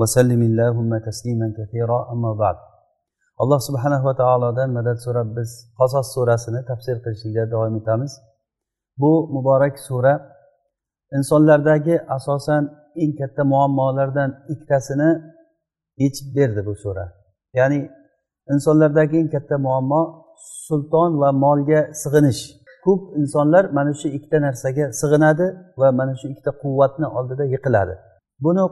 وسلم اللهم تسليما كثيرا أما بعد alloh subhanahu va taolodan madad so'rab biz qasos surasini tafsir qilishlikda davom etamiz bu muborak sura insonlardagi asosan eng katta muammolardan ikkitasini yechib berdi bu sura ya'ni insonlardagi eng katta muammo sulton va molga sig'inish ko'p insonlar mana shu ikkita narsaga sig'inadi va mana shu ikkita quvvatni oldida yiqiladi buni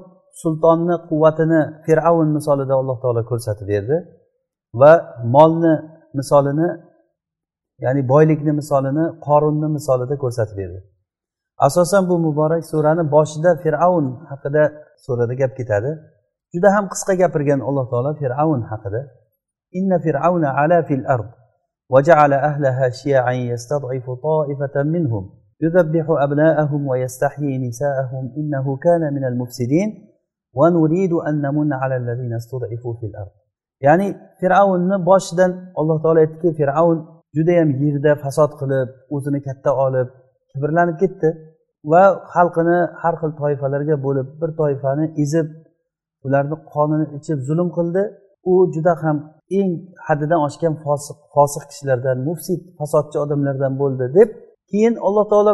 sultonni quvvatini fir'avn misolida alloh taolo ko'rsatib berdi va molni misolini ya'ni boylikni misolini qorunni misolida ko'rsatib berdi asosan bu muborak surani boshida fir'avn haqida surada gap ketadi juda ham qisqa gapirgan alloh taolo fir'avn haqida inna fir'avna ala fil ard وجعل أهلها شيعا يستضعف طائفة منهم يذبح أبناءهم ويستحيي نساءهم إنه كان من المفسدين ya'ni fir'avnni boshidan alloh taolo aytdiki fir'avn judayam yerda fasod qilib o'zini katta olib kibrlanib ketdi va xalqini har xil toifalarga bo'lib bir toifani ezib ularni qonini ichib zulm qildi. U juda ham eng haddidan oshgan fosiq fosiq kishilardan mufsid fasodchi odamlardan bo'ldi deb keyin alloh taolo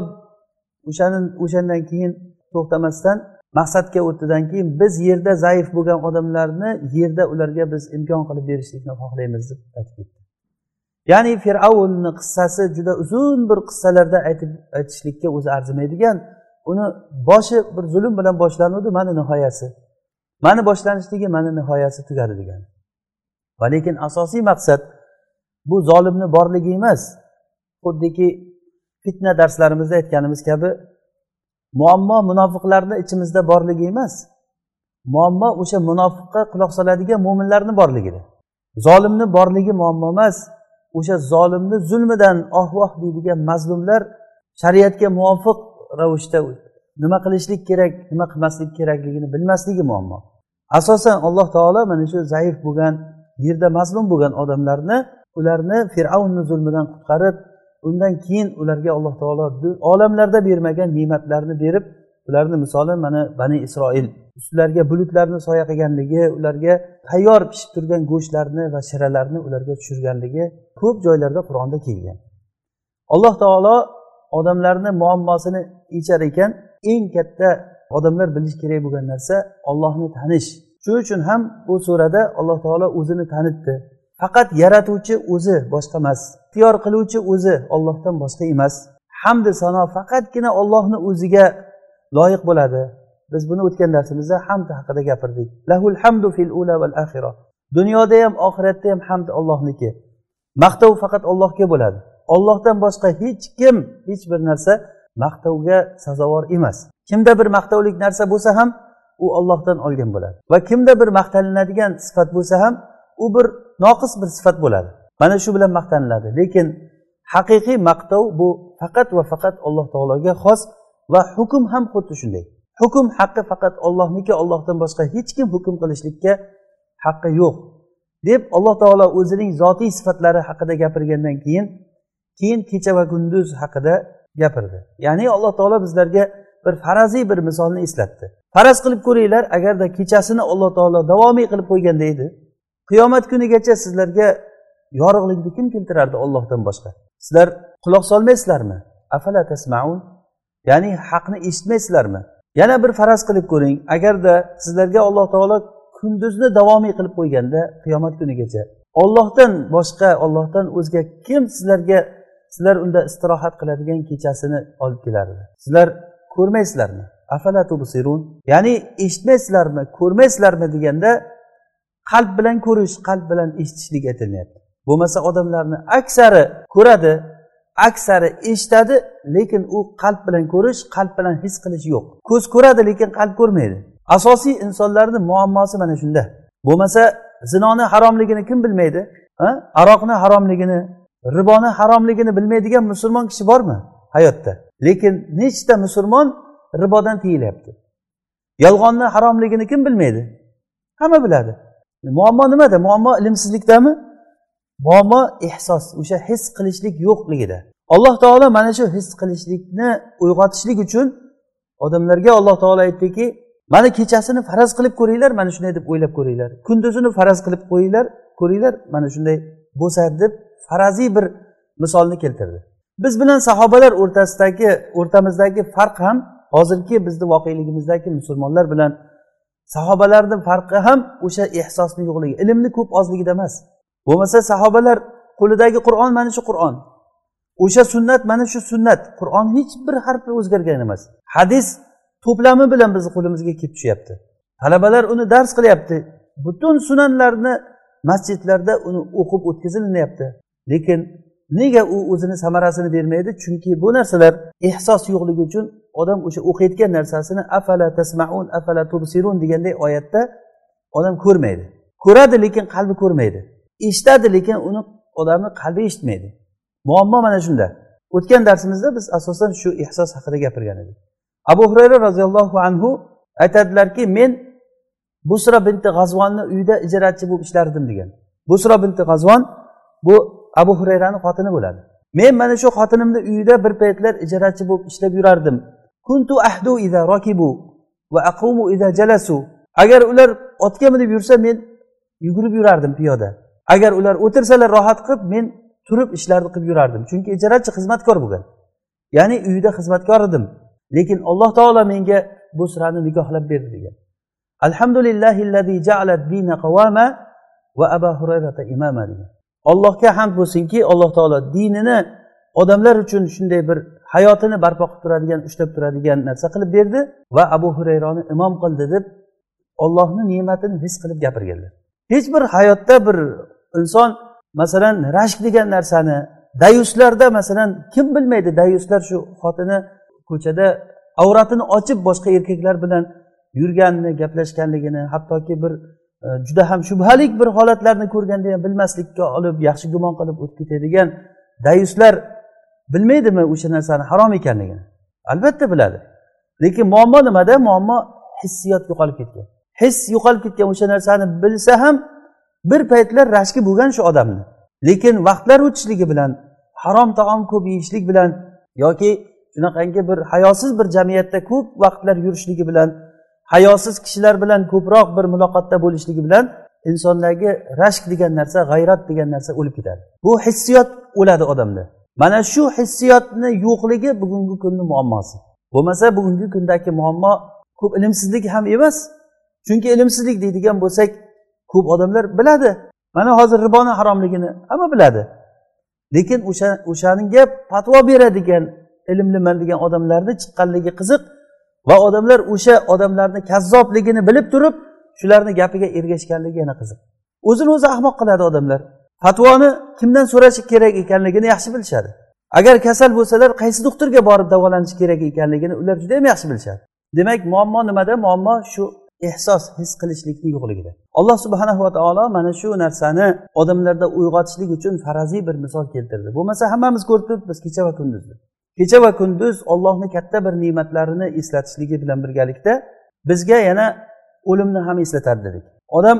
o'shani o'shandan keyin to'xtamasdan maqsadga o'tdidan keyin biz yerda zaif bo'lgan odamlarni yerda ularga biz imkon qilib berishlikni xohlaymiz deb aytib ketdi. Ya'ni fir'avnni qissasi juda uzun bir qissalarda aytib aytishlikka o'zi arzimaydigan uni boshi bir zulm bilan boshlanuvdi mana nihoyasi. Mani boshlanishligi mana nihoyasi tugadi degani. Va lekin asosiy maqsad bu zolimni borligi emas. Xuddiki fitna darslarimizda aytganimiz kabi muammo munofiqlarni ichimizda borligi emas. Muammo o'sha munofiqqa quloq soladigan mo'minlarni borligida. Zolimni borligi muammo emas. O'sha zolimni zulmidan oh voh deydigan mazlumlar shariatga muvofiq ravishda nima qilishlik kerak nima qilmaslik kerakligini bilmasligi muammo. Asosan alloh taolo mana shu zaif bo'lgan yerda mazlum bo'lgan odamlarni ularni fir'avnni zulmidan qutqarib undan keyin ularga alloh taolo olamlarda bermagan ne'matlarni berib ularni misoli mana bani isroil. Ustlariga bulutlarni soya qilganligi ularga tayyor pishib turgan go'shtlarni va shiralarni ularga tushirganligi ko'p joylarda qur'onda kelgan. Alloh taolo odamlarni muammosini yechar ekan eng katta odamlar bilishi kerak bo'lgan narsa ollohni tanish. Shuning uchun ham bu surada alloh taolo o'zini tanitdi. Faqat yaratuvchi o'zi boshqa emas ixtiyor qiluvchi o'zi ollohdan boshqa emas. Hamdi sano faqatgina ollohni o'ziga loyiq bo'ladi. Biz buni o'tgan darsimizda hamd haqida gapirdik. Lahul hamdu fil ula val axira dunyoda ham oxiratda ham hamd ollohniki maqtov faqat ollohga bo'ladi. Ollohdan boshqa hech kim hech bir narsa maqtovga sazovor emas. Kimda bir maqtovlik narsa bo'lsa ham u ollohdan olgan bo'ladi. Va kimda bir maqtalinadigan sifat bo'lsa ham u bir noqis bir sifat bo'ladi. Mana shu bilan maqtaniladi. Lekin haqiqiy maqtov bu faqat va faqat alloh taologa xos va hukm ham xuddi shunday. Hukm haqqi faqat ollohniki ollohdan boshqa hech kim hukm qilishlikka haqqi yo'q deb alloh taolo o'zining zotiy sifatlari haqida gapirgandan keyin keyin kecha va kunduz haqida gapirdi. Ya'ni alloh taolo bizlarga bir faraziy bir misolni eslatdi. Faraz qilib ko'ringlar agarda kechasini alloh taolo davomiy qilib qo'yganda edi qiyomat kunigacha sizlarga yorug'likni kim keltirardi ollohdan boshqa? Sizlar quloq solmaysizlarmi? Afala tasmaun? Ya'ni haqni eshitmaysizlarmi? Yana bir faraz qilib ko'ring. Agarda sizlarga alloh taolo kunduzni davomiy qilib qo'yganda qiyomat kunigacha ollohdan boshqa ollohdan o'zga kim sizlarga sizlar unda istirohat qiladigan kechasini olib kelardi? Sizlar ko'rmaysizlarmi? Afala tubsirun? Ya'ni eshitmaysizlarmi ko'rmaysizlarmi deganda qalb bilan ko'rish qalb bilan eshitishlik aytilyapti. Bo'lmasa odamlarni aksari ko'radi aksari eshitadi lekin u qalb bilan ko'rish qalb bilan his qilish yo'q. Ko'z ko'radi lekin qalb ko'rmaydi. Asosiy insonlarni muammosi mana shunda. Bo'lmasa zinoni haromligini kim bilmaydi? Aroqni haromligini riboni haromligini bilmaydigan musulmon kishi bormi hayotda? Lekin nechta musulmon ribodan tiyilyapti? Yolg'onni haromligini kim bilmaydi? Hamma biladi. E, muammo nimada? Muammo ilmsizlikdami? Muammo ehsos o'sha his qilishlik yo'qligida. Alloh taolo mana shu his qilishlikni uyg'otishlik uchun odamlarga alloh taolo aytdiki mana kechasini faraz qilib ko'ringlar mana shunday deb o'ylab ko'ringlar. Kunduzini faraz qilib qo'yinglar ko'ringlar mana shunday bo'lsa deb faraziy bir misolni keltirdi. Biz bilan sahobalar o'rtasidagi o'rtamizdagi farq ham hozirgi bizni voqeligimizdagi musulmonlar bilan sahobalarni farqi ham o'sha ehsosni yo'qligi ilmni ko'p ozligida emas. Bo'lmasa sahobalar qo'lidagi qur'on mana shu qur'on. O'sha sunnat mana shu sunnat. Qur'on hech bir harfi o'zgargan emas. Hadis to'plami bilan bizni qo'limizga kelib tushyapti. Talabalar uni dars qilyapti. Butun sunanlarni masjidlarda uni o'qib o'tkazilinyapti. Lekin nega u o'zini samarasini bermaydi? Chunki bu narsalar ehsos yo'qligi uchun odam o'sha o'qiyotgan narsasini afala tasmaun afala tubsirun deganday oyatda odam ko'rmaydi. Ko'radi lekin qalbi ko'rmaydi. Eshitadi lekin uni odamni qalbi eshitmaydi. Muammo mana shunda. O'tgan darsimizda biz asosan shu ehsos haqida gapirgan edik. Abu hurayra roziyallohu anhu aytadilarki men busra binti g'azvonni uyida ijarachi bo'lib ishlardim degan. Busra binti g'azvon bu abu hurayrani xotini bo'ladi. Men mana shu xotinimni uyida bir paytlar ijarachi bo'lib ishlab yurardim kuntu ahdu iza rokibu va aqumu iza jalasu. Agar ular otga minib yursa men yugurib yurardim piyoda. Agar ular o'tirsalar rohat qilib men turib ishlarni qilib yurardim. Chunki ijarachi xizmatkor bo'lgan ya'ni uyida xizmatkor edim. Lekin alloh taolo menga bu sirani nikohlab berdi degan. Alhamdulillahi ja'ala dina qawama va abu hurayrata imama degan. Allohga hamd bo'lsinki alloh taolo dinini odamlar uchun shunday bir hayotini barpo qilib turadigan ushlab turadigan narsa qilib berdi va abu hurayroni imom qildi deb ollohni ne'matini his qilib gapirganlar hech bir hayotda bir inson masalan rashk degan narsani dayuslarda masalan kim bilmaydi dayuslar shu xotini ko'chada avratini ochib boshqa erkaklar bilan yurganini gaplashganligini hattoki bir e, juda ham shubhalik bir holatlarni ko'rganda ham bilmaslikka olib yaxshi gumon qilib o'tib ketadigan dayuslar bilmaydimi o'sha narsani harom ekanligini? Albatta biladi. Lekin muammo nimada? Muammo hissiyot yo'qolib ketgan. His yo'qolib ketgan o'sha narsani bilsa ham bir paytlar rashki bo'lgan shu odamni. Lekin vaqtlar o'tishligi bilan harom taom ko'p yeyishlik bilan yoki shunaqangi bir hayosiz bir jamiyatda ko'p vaqtlar yurishligi bilan hayosiz kishilar bilan ko'proq bir muloqotda bo'lishligi bilan insondagi rashk degan narsa g'ayrat degan narsa o'lib ketadi. Bu hissiyot o'ladi odamda. Mana shu hissiyotni yo'qligi bugungi kunni muammosi. Bo'lmasa bugungi kundagi muammo ko'p ilmsizlik ham emas chunki ilmsizlik deydigan bo'lsak ko'p odamlar biladi. Mana hozir riboni haromligini hamma biladi. Lekin o'sha o'shanga fatvo beradigan ilmliman degan odamlarni chiqqanligi qiziq va odamlar o'sha odamlarni kazzobligini bilib turib shularni gapiga ergashganligi yana qiziq. O'zini o'zi ahmoq qiladi odamlar. Fatvoni kimdan so'rashi kerak ekanligini yaxshi bilishadi. Agar kasal bo'lsalar qaysi doktorga borib davolanish kerak ekanligini ular juda yam yaxshi bilishadi. Demak muammo nimada? Muammo shu ehsos his qilishlikni yo'qligida. Alloh subhanahu va taolo mana shu narsani odamlarda uyg'otishlik uchun faraziy bir misol keltirdi. Bo'lmasa hammamiz ko'rib turibmiz kecha va kunduzni kecha va kunduz ollohni katta bir ne'matlarini eslatishligi bilan birgalikda bizga yana o'limni ham eslatadi dedik. Odam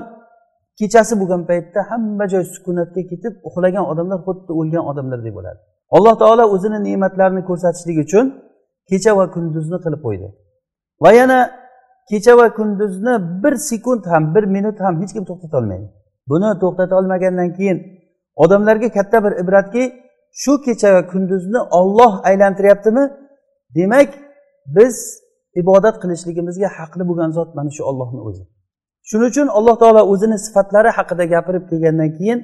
kechasi bo'lgan paytda hamma joy sukunatga ketib uxlagan odamlar xuddi o'lgan odamlardek bo'ladi alloh taolo o'zini ne'matlarini ko'rsatishlik uchun kecha va kunduzni qilib qo'ydi. Va yana kecha va kunduzni bir sekund ham bir minut ham hech kim to'xtata olmaydi. Buni to'xtata olmagandan keyin odamlarga katta bir ibratki shu kecha va kunduzni olloh aylantiryaptimi? Demak biz ibodat qilishligimizga haqli bo'lgan zot mana shu ollohni o'zi. Shuning uchun alloh taolo o'zini sifatlari haqida gapirib kelgandan keyin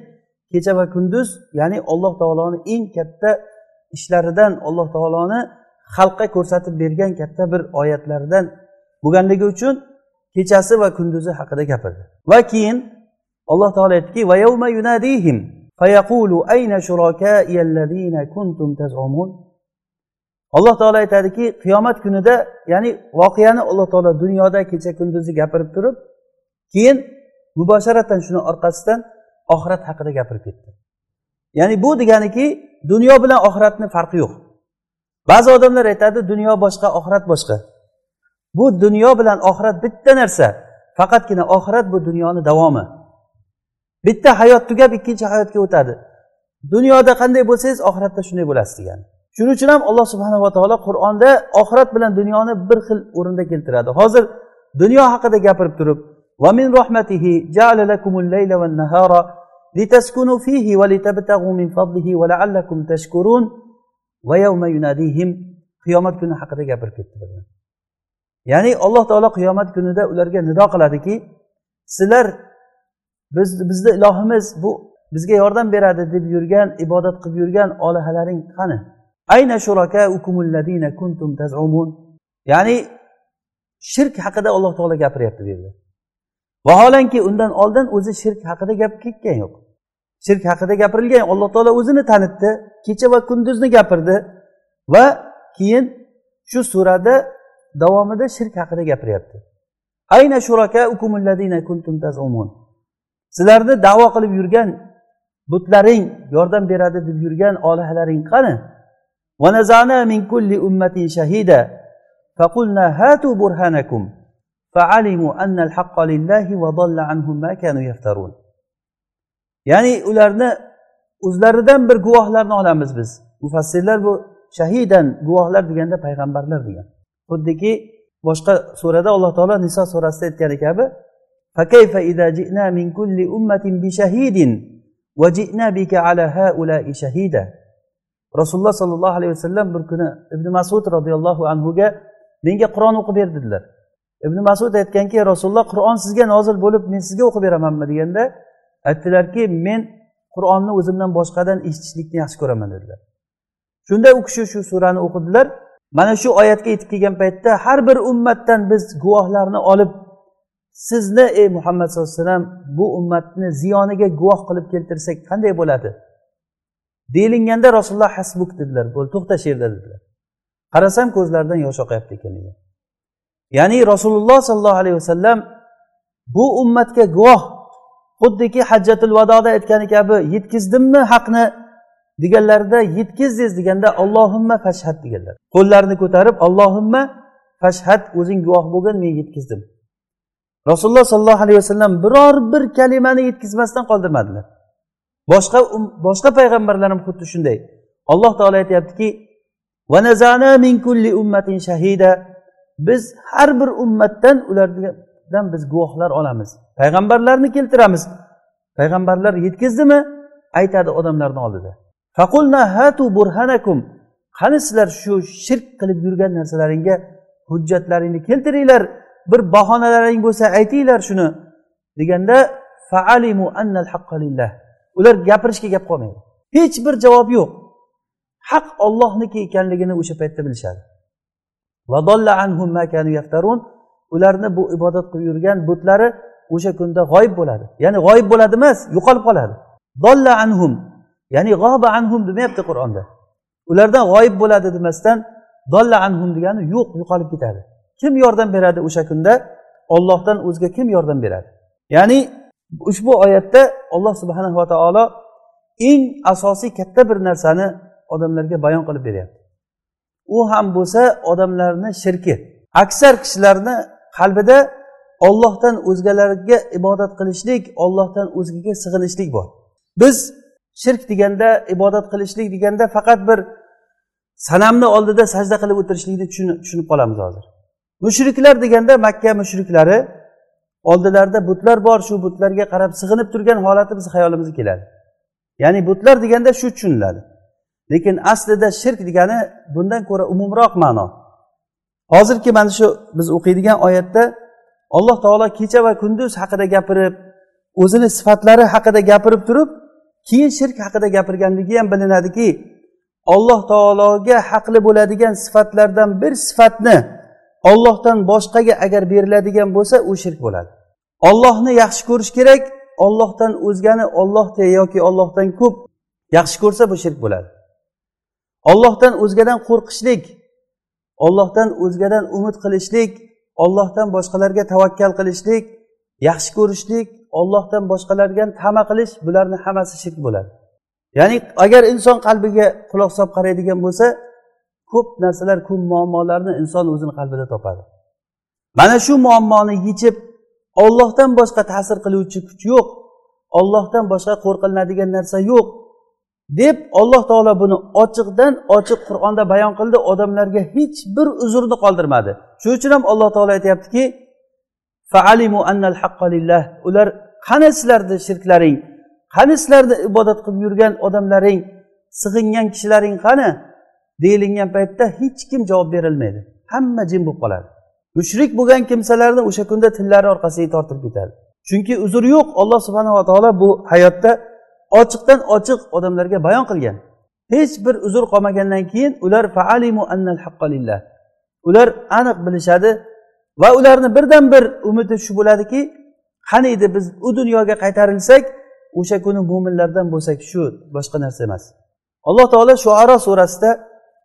kecha va kunduz ya'ni alloh taoloni eng katta ishlaridan alloh taoloni xalqqa ko'rsatib bergan katta bir oyatlaridan bo'lganligi uchun kechasi va kunduzi haqida gapirdi. Va keyin alloh taolo aytdiki alloh taolo aytadiki qiyomat kunida ya'ni voqeani alloh taolo dunyoda kecha kunduzi gapirib turib keyin mubosharatan shuni orqasidan oxirat haqida gapirib ketdi. Ya'ni bu deganiki dunyo bilan oxiratni farqi yo'q. Ba'zi odamlar aytadi dunyo boshqa oxirat boshqa. Bu dunyo bilan oxirat bitta narsa faqatgina oxirat bu dunyoni davomi. Bitta hayot tugab ikkinchi hayotga o'tadi. Dunyoda qanday bo'lsangiz oxiratda shunday bo'lasiz degan shuning uchun ham alloh subhanava taolo qur'onda oxirat bilan dunyoni bir xil o'rinda keltiradi. Hozir dunyo haqida gapirib turib ومن رحمته جعل لكم الليل والنهار لتسكنوا فيه ولتبتغوا من فضله ولعلكم تشكرون ويوم يناديهم qiyomat kuni haqida gapirib ketdi ya'ni alloh taolo qiyomat kunida ularga nido qiladiki sizlar biz bizni ilohimiz bu bizga yordam beradi deb yurgan ibodat qilib yurgan olihalaring qani ayna kuntum tazumun ya'ni shirk haqida alloh taolo gapiryapti bu yerda vaholanki undan oldin o'zi shirk haqida gap ketgan yo'q shirk haqida gapirilgan alloh taolo o'zini tanitdi kecha va kunduzni gapirdi va keyin shu surada davomida shirk haqida gapiryapti ayna kuntum tazumun sizlarni davo qilib yurgan butlaring yordam beradi deb yurgan olihalaring qani ونزعنا من كل أمة شهيدا فقلنا هاتوا برهانكم فعلموا أن الحق لله وضل عنهم ما كانوا يفترون ya'ni ularni o'zlaridan bir guvohlarni olamiz biz mufassirlar bu shahidan guvohlar deganda payg'ambarlar degan xuddiki boshqa surada alloh taolo niso surasida aytgani kabi rasululloh sollallohu alayhi vasallam bir kuni ibn masud roziyallohu anhuga menga qur'on o'qib ber dedilar Ibn masud aytganki rasululloh qur'on sizga nozil bo'lib men sizga o'qib beramanmi deganda aytdilarki men qur'onni o'zimdan boshqadan eshitishlikni yaxshi ko'raman dedilar. Shunda u kishi shu surani o'qidilar. Mana shu oyatga yetib kelgan paytda har bir ummatdan biz guvohlarni olib sizni ey muhammad sallallohu alayhi vasallam bu ummatni ziyoniga guvoh qilib keltirsak qanday bo'ladi? Deyilganda rasululloh hasbuk dedilar bo'ldi to'xta shu yerda dedilar. Qarasam ko'zlaridan yosh oqyapti ekan degan. Ya'ni rasululloh sollallohu alayhi vasallam bu ummatga guvoh xuddiki hajjatul vadoda aytgani kabi yetkazdimmi haqni deganlarida yetkazdingiz deganda allohimma fashhad deganlar. Qo'llarini ko'tarib allohimma fashhad o'zing guvoh bo'lgin men yetkazdim rasululloh sollallohu alayhi vasallam biror bir kalimani yetkazmasdan qoldirmadilar. Boshqa um, boshqa payg'ambarlar ham xuddi shunday. Alloh taolo aytyaptiki biz har bir ummatdan ulardan biz guvohlar olamiz. Payg'ambarlarni keltiramiz. Payg'ambarlar yetkazdimi? Aytadi odamlarni oldida. Hatu burhanakum. Qani sizlar shu shirk qilib yurgan narsalaringga hujjatlaringni keltiringlar. Bir bahonalaring bo'lsa aytinglar shuni deganda faalimu annal lillah. Ular gapirishga gap qolmaydi. Hech bir javob yo'q. Haq ollohniki ekanligini o'sha paytda bilishadi. Ularni bu ibodat qilib yurgan butlari o'sha kunda g'oyib bo'ladi. Ya'ni g'oyib bo'ladi emas yo'qolib qoladi. Dolla anhum ya'ni g'oba anhum demayapti qur'onda. Ulardan g'oyib bo'ladi demasdan dolla anhum degani yo'q yo'qolib ketadi. Kim yordam beradi o'sha kunda? Ollohdan o'zga kim yordam beradi? Ya'ni ushbu oyatda alloh subhanava taolo eng asosiy katta bir narsani odamlarga bayon qilib beryapti. U ham bo'lsa odamlarni shirki. Aksar kishilarni qalbida ollohdan o'zgalarga ibodat qilishlik ollohdan o'zgaga sig'inishlik bor. Biz shirk deganda ibodat qilishlik deganda faqat bir sanamni oldida sajda qilib o'tirishlikni tushunib qolamiz hozir. Mushriklar deganda makka mushriklari oldilarida butlar bor shu butlarga qarab sig'inib turgan holati bizni xayolimizga keladi. Ya'ni butlar deganda shu tushuniladi. Lekin aslida shirk degani bundan ko'ra umumroq ma'no. Hozirgi mana shu biz o'qiydigan oyatda alloh taolo kecha va kunduz haqida gapirib o'zini sifatlari haqida gapirib turib keyin shirk haqida gapirganligi ham bilinadiki alloh taologa haqli bo'ladigan sifatlardan bir sifatni ollohdan boshqaga agar beriladigan bo'lsa u shirk bo'ladi. Ollohni yaxshi ko'rish kerak ollohdan o'zgani ollohda yoki ollohdan ko'p yaxshi ko'rsa bu shirk bo'ladi. Ollohdan o'zgadan qo'rqishlik ollohdan o'zgadan umid qilishlik ollohdan boshqalarga tavakkal qilishlik yaxshi ko'rishlik ollohdan boshqalarga tama qilish bularni hammasi shirk bo'ladi. Ya'ni agar inson qalbiga quloq solib qaraydigan bo'lsa ko'p narsalar ko'p muammolarni inson o'zini qalbida topadi. Mana shu muammoni yechib ollohdan boshqa ta'sir qiluvchi kuch yo'q ollohdan boshqa qo'rqilinadigan narsa yo'q. Deb alloh taolo buni ochiqdan ochiq qur'onda bayon qildi. Odamlarga hech bir uzrni qoldirmadi. Shuning uchun ham alloh taolo aytyaptiki ular qani sizlarni shirklaring? Qani sizlarni ibodat qilib yurgan odamlaring? Sig'ingan kishilaring qani? Deyilingan paytda hech kim javob berilmaydi. Hamma jim bo'lib qoladi. Mushrik bo'lgan kimsalarni o'sha kunda tillari orqasiga tortilib ketadi. Chunki uzr yo'q. Alloh subhanava taolo bu hayotda ochiqdan ochiq odamlarga bayon qilgan. Hech bir uzr qolmagandan keyin ular faalimu annal haqqalillah ular aniq bilishadi va ularni birdan bir umidi shu bo'ladiki qaniydi biz u dunyoga qaytarilsak o'sha kuni mo'minlardan bo'lsak shu boshqa narsa emas. Alloh taolo shuaro surasida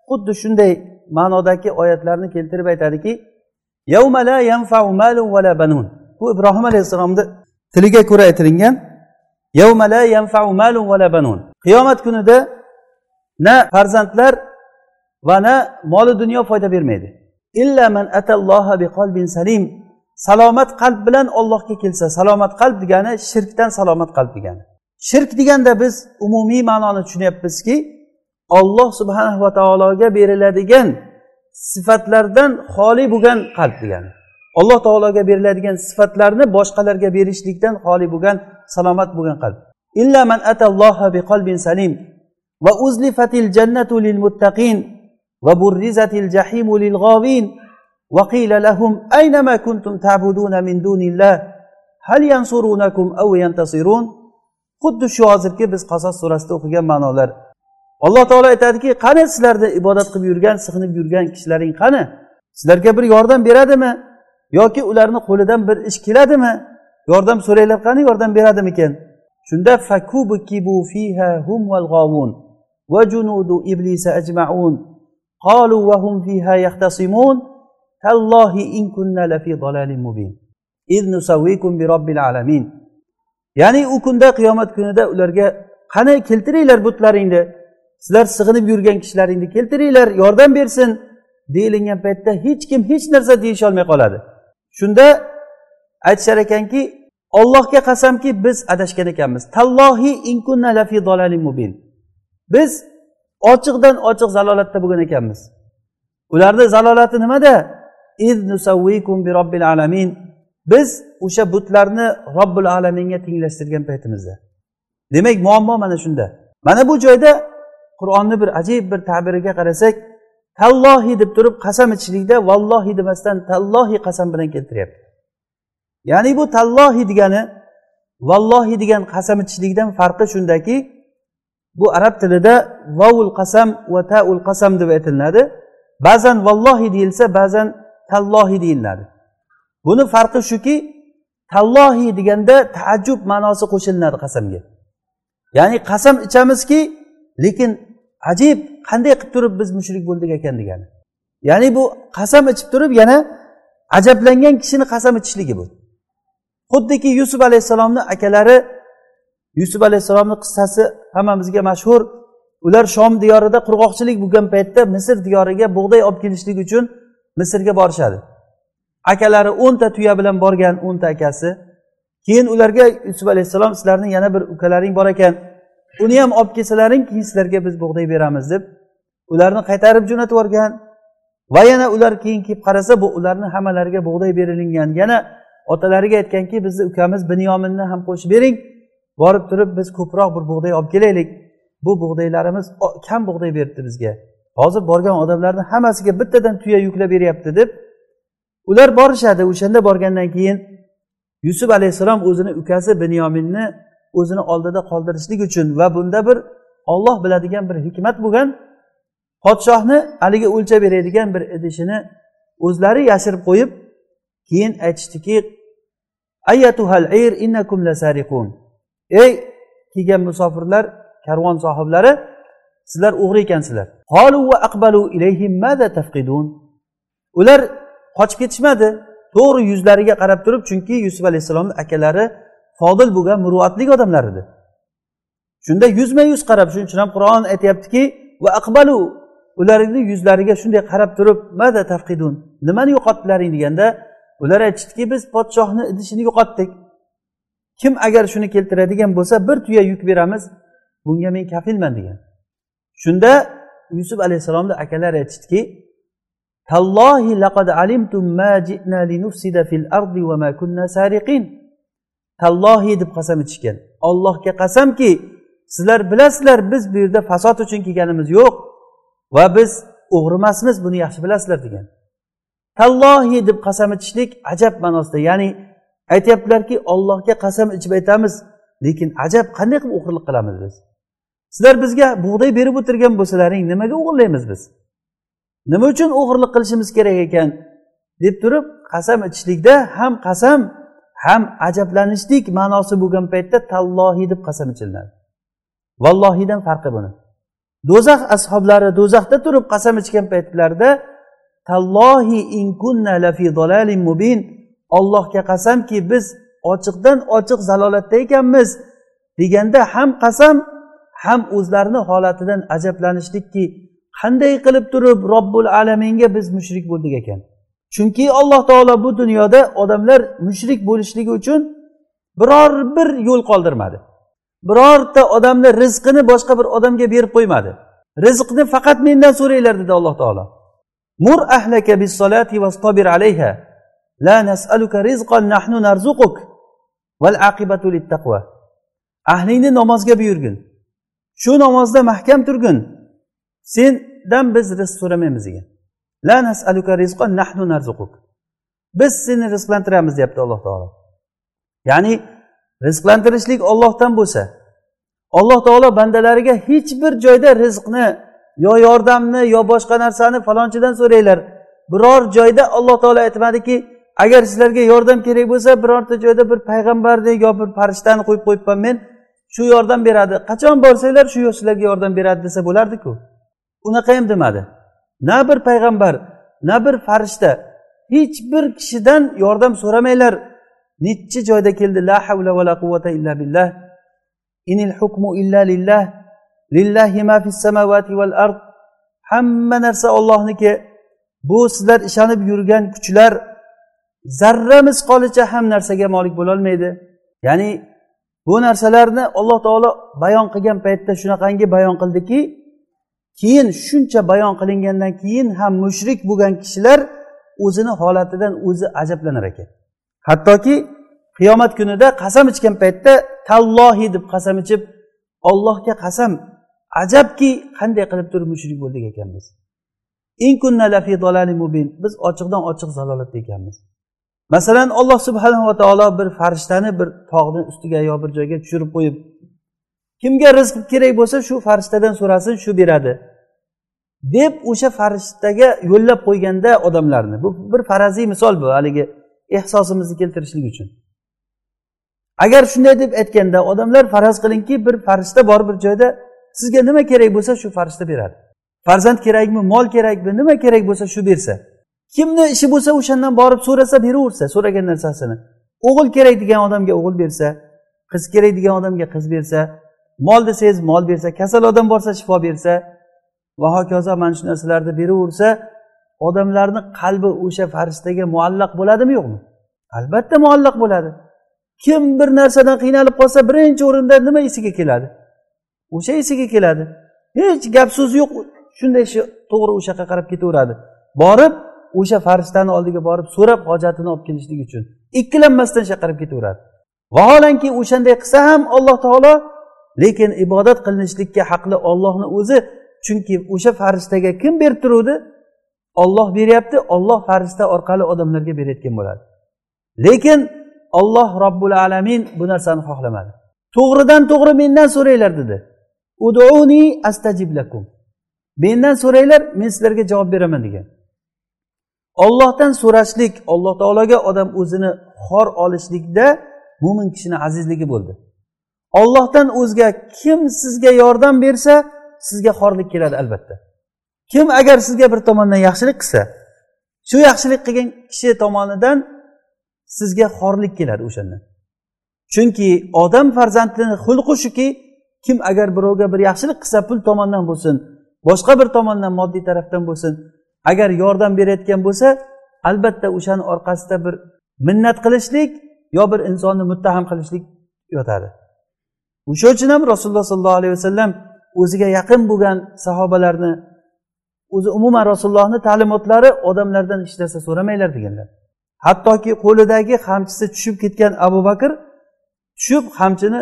xuddi shunday ma'nodagi oyatlarni keltirib aytadiki bu ibrohim alayhissalomni tiliga ko'ra aytilingan qiyomat kunida na farzandlar va na moli dunyo foyda bermaydi. Illa man biqalbin salim. Salomat qalb bilan ollohga kelsa salomat qalb degani shirkdan salomat qalb degani. Shirk deganda biz umumiy ma'noni tushunyapmizki olloh subhanahu va taologa beriladigan sifatlardan xoli bo'lgan qalb degani. Alloh taologa beriladigan sifatlarni boshqalarga berishlikdan xoli bo'lgan salomat bo'lgan qalb. Illa man bi qalbin salim va uzlifatil jannatu lil muttaqin va burrizatil jahimu lil g'ovin va qila lahum aynama kuntum ta'buduna min dunillah? Hal yansurunakum aw yantasirun? Xuddi shu hozirgi biz qasos surasida o'qigan ma'nolar. Alloh taolo aytadiki qani sizlarni ibodat qilib yurgan sig'inib yurgan kishilaring qani? Sizlarga bir yordam beradimi? Yoki ularni qo'lidan bir ish keladimi? Yordam so'ranglar qani yordam beradimikan shunda fakubukibu fiha hum val g'ovun va junudu iblisa ajmaun qalu va hum fiha yahtasimun tallohi in kunna lafi dalalin mubin. Iz nusawwikum bi robbil alamin. Ya'ni u kunda qiyomat kunida ularga qani keltiringlar butlaringni sizlar sig'inib yurgan kishilaringni keltiringlar yordam bersin. Deyilingan paytda hech kim hech narsa deyisholmay qoladi. Shunda aytishar ekanki ollohga qasamki biz adashgan ekanmiz. Tallohi inkunna lafi mubin. Biz ochiqdan ochiq zalolatda bo'lgan ekanmiz. Ularni zalolati nimada? Bi robbil alamin. Biz o'sha butlarni robbil alaminga tenglashtirgan paytimizda. Demak muammo mana shunda. Mana bu joyda qur'onni bir ajib bir ta'biriga qarasak tallohi deb turib qasam ichishlikda vallohi demasdan tallohi qasam bilan keltiryapti. Ya'ni bu tallohi degani vallohi degan qasam ichishlikdan farqi shundaki bu arab tilida vovul qasam va taul qasam deb aytilinadi. Ba'zan vallohi deyilsa ba'zan tallohi deyiladi. Buni farqi shuki tallohi deganda taajjub ma'nosi qo'shilinadi qasamga. Ya'ni qasam ichamizki lekin ajib qanday qilib turib biz mushrik bo'ldik ekan degani. Ya'ni bu qasam ichib turib yana ajablangan kishini qasam ichishligi bu. Xuddiki yusuf alayhissalomni akalari yusuf alayhissalomni qissasi hammamizga mashhur. Ular shom diyorida qurg'oqchilik bo'lgan paytda misr diyoriga bug'doy olib kelishlik uchun misrga borishadi. Akalari o'nta tuya bilan borgan o'nta akasi. Keyin ularga yusuf alayhissalom sizlarni yana bir ukalaring bor ekan. Uni ham olib kelsalaring keyin sizlarga biz bug'doy beramiz deb ularni qaytarib jo'natib yuborgan va yana ular keyin kelib qarasa bu ularni hammalariga bug'doy berilingan yana otalariga aytganki bizni ukamiz binyominni ham qo'shib bering. Borib turib biz ko'proq bir bug'doy olib kelaylik. Bu bug'doylarimiz kam bug'doy beribdi bizga. Hozir borgan odamlarni hammasiga bittadan tuya yuklab beryapti deb ular borishadi. O'shanda borgandan keyin yusuf alayhissalom o'zini ukasi binyominni o'zini oldida qoldirishlik uchun va bunda bir olloh biladigan bir hikmat bo'lgan podshohni haligi o'lchab beradigan bir idishini o'zlari yashirib qo'yib keyin aytishdiki ey kelgan musofirlar karvon sohiblari sizlar o'g'ri ekansizlar. Ular qochib ketishmadi. To'g'ri yuzlariga qarab turib chunki yusuf alayhissalomni akalari fodil bo'lgan muruvvatli odamlar edi shunda yuzma yuz qarab shuning uchun ham qur'on aytyaptiki va aqbalu ularni yuzlariga shunday qarab turib mada tafqidun nimani yo'qotdilaring deganda ular aytishdiki biz podshohni idishini yo'qotdik kim agar shuni keltiradigan bo'lsa bir tuya yuk beramiz bunga men kafilman degan. Shunda yusuf alayhissalomni akalari aytishdiki tallohi laqad alimtum ma ji'na linufsida fil ardi va ma kunna sariqin. Tallohi deb qasam ichishgan. Ollohga qasamki sizlar bilasizlar biz bu yerda fasod uchun kelganimiz yo'q va biz o'g'rimasmiz buni yaxshi bilasizlar degan. Tallohi deb qasam ichishlik ajab ma'nosida. Ya'ni aytyaptilarki ollohga qasam ichib aytamiz lekin ajab qanday qilib o'g'irlik qilamiz biz? Sizlar bizga bug'doy berib o'tirgan bo'lsalaring nimaga o'g'irlaymiz biz? Nima uchun o'g'irlik qilishimiz kerak ekan? deb turib qasam ichishlikda ham qasam ham ajablanishlik ma'nosi bo'lgan paytda tallohi deb qasam ichilinadi. Vallohidan farqi buni. Do'zax ashoblari do'zaxda turib qasam ichgan paytlarida tallohi in kunna lafi mubin. Ollohga qasamki biz ochiqdan ochiq zalolatda ekanmiz deganda ham qasam ham o'zlarini holatidan ajablanishlikki qanday qilib turib robbul alaminga biz mushrik bo'ldik ekan? Chunki alloh taolo bu dunyoda odamlar mushrik bo'lishligi uchun biror bir yo'l qoldirmadi. Birorta odamni rizqini boshqa bir odamga berib qo'ymadi. Rizqni faqat mendan so'ranglar dedi alloh taolo. Mur ahlaka bis solati vastabir alayha. La nas'aluka rizqan nahnu narzuquk. Val aqibatu littaqva ahlingni namozga buyurgin. Shu namozda mahkam turgin. Sendan biz rizq so'ramaymiz degan. La nasaluka rizqan nahnu narzuquk. Biz seni rizqlantiramiz deyapti alloh taolo. Ya'ni rizqlantirishlik ollohdan bo'lsa alloh taolo bandalariga hech bir joyda rizqni yo yordamni yo boshqa narsani falonchidan so'ranglar. Biror joyda alloh taolo aytmadiki agar sizlarga yordam kerak bo'lsa birorta joyda bir payg'ambarni yo bir farishtani qo'yib qo'yibman men shu yordam beradi. Qachon borsanglar shu sizlarga yordam beradi desa bo'lardiku. Unaqa ham demadi. Na bir payg'ambar na bir farishta hech bir kishidan yordam so'ramanglar. Nechi joyda keldi? La havla va la quvvata illa billah. Inil hukmu illa lillah. Lillahi ma fis samavati val ard. Hamma narsa ollohniki bu sizlar ishonib yurgan kuchlar zarra misqolicha ham narsaga molik bo'lolmaydi. Ya'ni bu narsalarni alloh taolo bayon qilgan paytda shunaqangi bayon qildiki keyin shuncha bayon qilingandan keyin ham mushrik bo'lgan kishilar o'zini holatidan o'zi ajablanar ekan. Hattoki qiyomat kunida qasam ichgan paytda tallohi deb qasam ichib ollohga qasam ajabki qanday qilib turib mushrik bo'ldik ekanmiz? Biz ochiqdan ochiq zalolatda ekanmiz. Masalan alloh subhanava taolo bir farishtani bir tog'ni ustiga yo bir joyga tushirib qo'yib kimga rizq kerak bo'lsa shu farishtadan so'rasin shu beradi. Deb o'sha farishtaga yo'llab qo'yganda odamlarni bu bir faraziy misol bu haligi ehsosimizni keltirishlik uchun. Agar shunday deb aytganda odamlar faraz qilingki bir farishta bor bir joyda sizga nima kerak bo'lsa shu farishta beradi. Farzand kerakmi mol kerakmi nima kerak bo'lsa shu bersa. Kimni ishi bo'lsa o'shandan borib so'rasa beraversa so'ragan narsasini. O'g'il kerak degan odamga o'g'il bersa qiz kerak degan odamga qiz bersa mol desangiz mol bersa kasal odam borsa shifo bersa va hokazo mana shu narsalarni beraversa odamlarni qalbi o'sha farishtaga muallaq bo'ladimi yo'qmi? Albatta muallaq bo'ladi. Kim bir narsadan qiynalib qolsa birinchi o'rinda nima esiga keladi? O'sha esiga keladi. Hech gap so'z yo'q. Shunday ishi to'g'ri o'sha yoqqa qarab ketaveradi. Borib o'sha farishtani oldiga borib so'rab hojatini olib kelishlik uchun ikkilanmasdan shu yoqqa qarab ketaveradi. Vaholanki o'shanday qilsa ham alloh taolo lekin ibodat qilinishlikka haqli ollohni o'zi chunki o'sha farishtaga kim berib turuvdi? Olloh beryapti olloh farishta orqali odamlarga berayotgan bo'ladi. Lekin olloh robbul alamin bu narsani xohlamadi. To'g'ridan to'g'ri mendan so'ranglar dedi. Uduni astajib lakum. Mendan so'ranglar men sizlarga javob beraman degan. Ollohdan so'rashlik alloh taologa odam o'zini xor olishlikda mo'min kishini azizligi bo'ldi. Ollohdan o'zga kim sizga yordam bersa sizga xorlik keladi albatta. Kim agar sizga bir tomondan yaxshilik qilsa shu yaxshilik qilgan kishi tomonidan sizga xorlik keladi o'shandan. Chunki odam farzandini xulqi shuki kim agar birovga bir yaxshilik qilsa pul tomondan bo'lsin boshqa bir tomondan moddiy tarafdan bo'lsin agar yordam berayotgan bo'lsa albatta o'shani orqasida bir minnat qilishlik yo bir insonni muttaham qilishlik yotadi. O'sha uchun ham rasululloh sollallohu alayhi vasallam o'ziga yaqin bo'lgan sahobalarni o'zi umuman rasulullohni ta'limotlari odamlardan hech narsa so'ramanglar deganlar. Hattoki qo'lidagi qamchisi tushib ketgan abu bakr tushib qamchini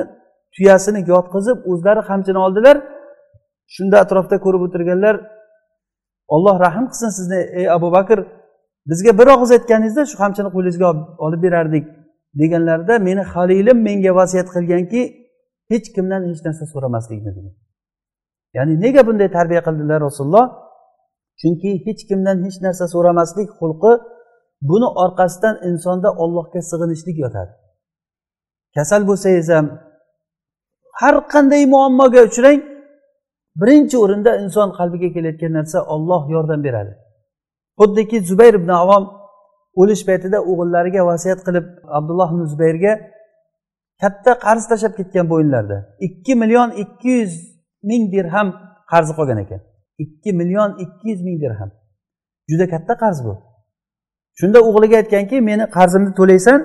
tuyasini yotqizib o'zlari qamchini oldilar. Shunda atrofda ko'rib o'tirganlar olloh rahm qilsin sizni ey abu bakr bizga bir og'iz aytganingizda shu qamchini qo'lingizga olib berardik deganlarida meni halilim menga vasiyat qilganki hech kimdan hech narsa so'ramaslikni degan. Ya'ni nega bunday tarbiya qildilar rasululloh? Chunki hech kimdan hech narsa so'ramaslik xulqi buni orqasidan insonda ollohga sig'inishlik yotadi. Kasal bo'lsangiz ham har qanday muammoga uchrang birinchi o'rinda inson qalbiga kelayotgan narsa olloh yordam beradi. Xuddiki zubayr ibn avom o'lish paytida o'g'illariga vasiyat qilib abdulloh ibn zubayrga katta qarz tashlab ketgan bo'yinlarida ikki million ikki yuz ming dirham qarzi qolgan ekan. Ikki million ikki yuz ming dirham. Juda katta qarz bu. Shunda o'g'liga aytganki meni qarzimni to'laysan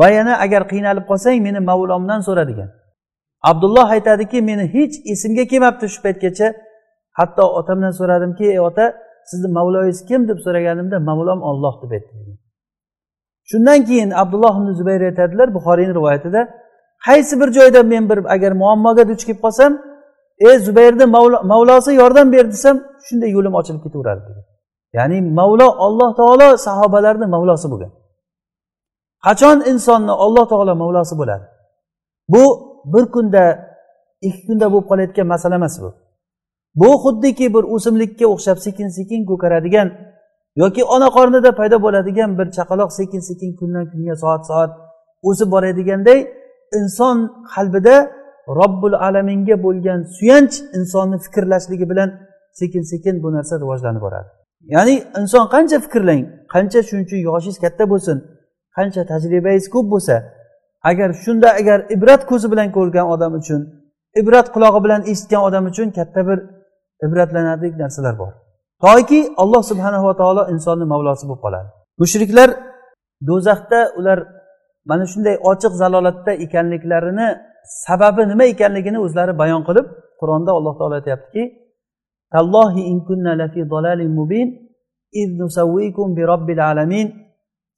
va yana agar qiynalib qolsang meni mavlomdan so'ra degan. Abdulloh aytadiki meni hech esimga kelmabdi shu paytgacha. Hatto otamdan so'radimki ey ota sizni mavloyingiz kim? deb so'raganimda mavlom olloh deb aytdi degan. Shundan keyin abdulloh ibn zubayr aytadilar buxoriyni rivoyatida qaysi bir joyda men bir agar muammoga duch kelib qolsam ey zubayrni mavlosi yordam ber desam shunday yo'lim ochilib ketaveradi degan. Ya'ni mavlo alloh taolo sahobalarni mavlosi bo'lgan. Qachon insonni olloh taolo mavlosi bo'ladi? Bu bir kunda ikki kunda bo'lib qolayotgan masala emas bu. Bu xuddiki bir o'simlikka o'xshab sekin sekin ko'karadigan yoki ona qornida paydo bo'ladigan bir chaqaloq sekin sekin kundan kunga soat soat o'sib boradiganday inson qalbida robbil alaminga bo'lgan suyanch insonni fikrlashligi bilan sekin sekin bu narsa rivojlanib boradi. Ya'ni inson qancha fikrlang qancha shuning uchun yoshingiz katta bo'lsin qancha tajribangiz ko'p bo'lsa agar shunda agar ibrat ko'zi bilan ko'rgan odam uchun ibrat qulog'i bilan eshitgan odam uchun katta bir ibratlanarli narsalar bor. Toki alloh subhanava taolo insonni mavlosi bo'lib qoladi. Mushriklar do'zaxda ular mana shunday ochiq zalolatda ekanliklarini sababi nima ekanligini o'zlari bayon qilib qur'onda alloh taolo aytyaptiki in kunna lafi mubin bi robbil alamin.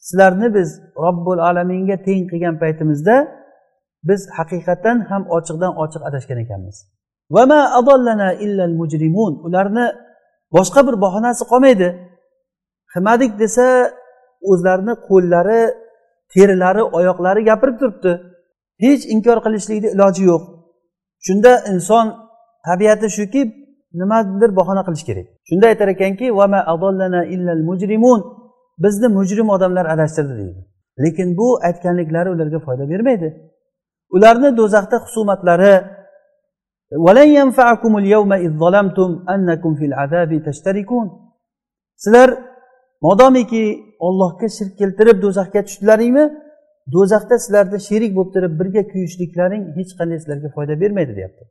Sizlarni biz robbul alaminga teng qilgan paytimizda biz haqiqatdan ham ochiqdan ochiq adashgan ekanmiz. Ularni boshqa bir bahonasi qolmaydi. Qilmadik desa o'zlarini qo'llari terilari oyoqlari gapirib turibdi. Hech inkor qilishlikni iloji yo'q. Shunda inson tabiati shuki nimadir bahona qilish kerak. Shunda aytar ekanki bizni mujrim odamlar adashtirdi deydi. Lekin bu aytganliklari ularga foyda bermaydi. Ularni do'zaxda husumatlari sizlar modomiki ollohga shirk keltirib do'zaxga tushdilaringmi do'zaxda sizlarni sherik bo'lib turib birga kuyishliklaring hech qanday sizlarga foyda bermaydi deyapti.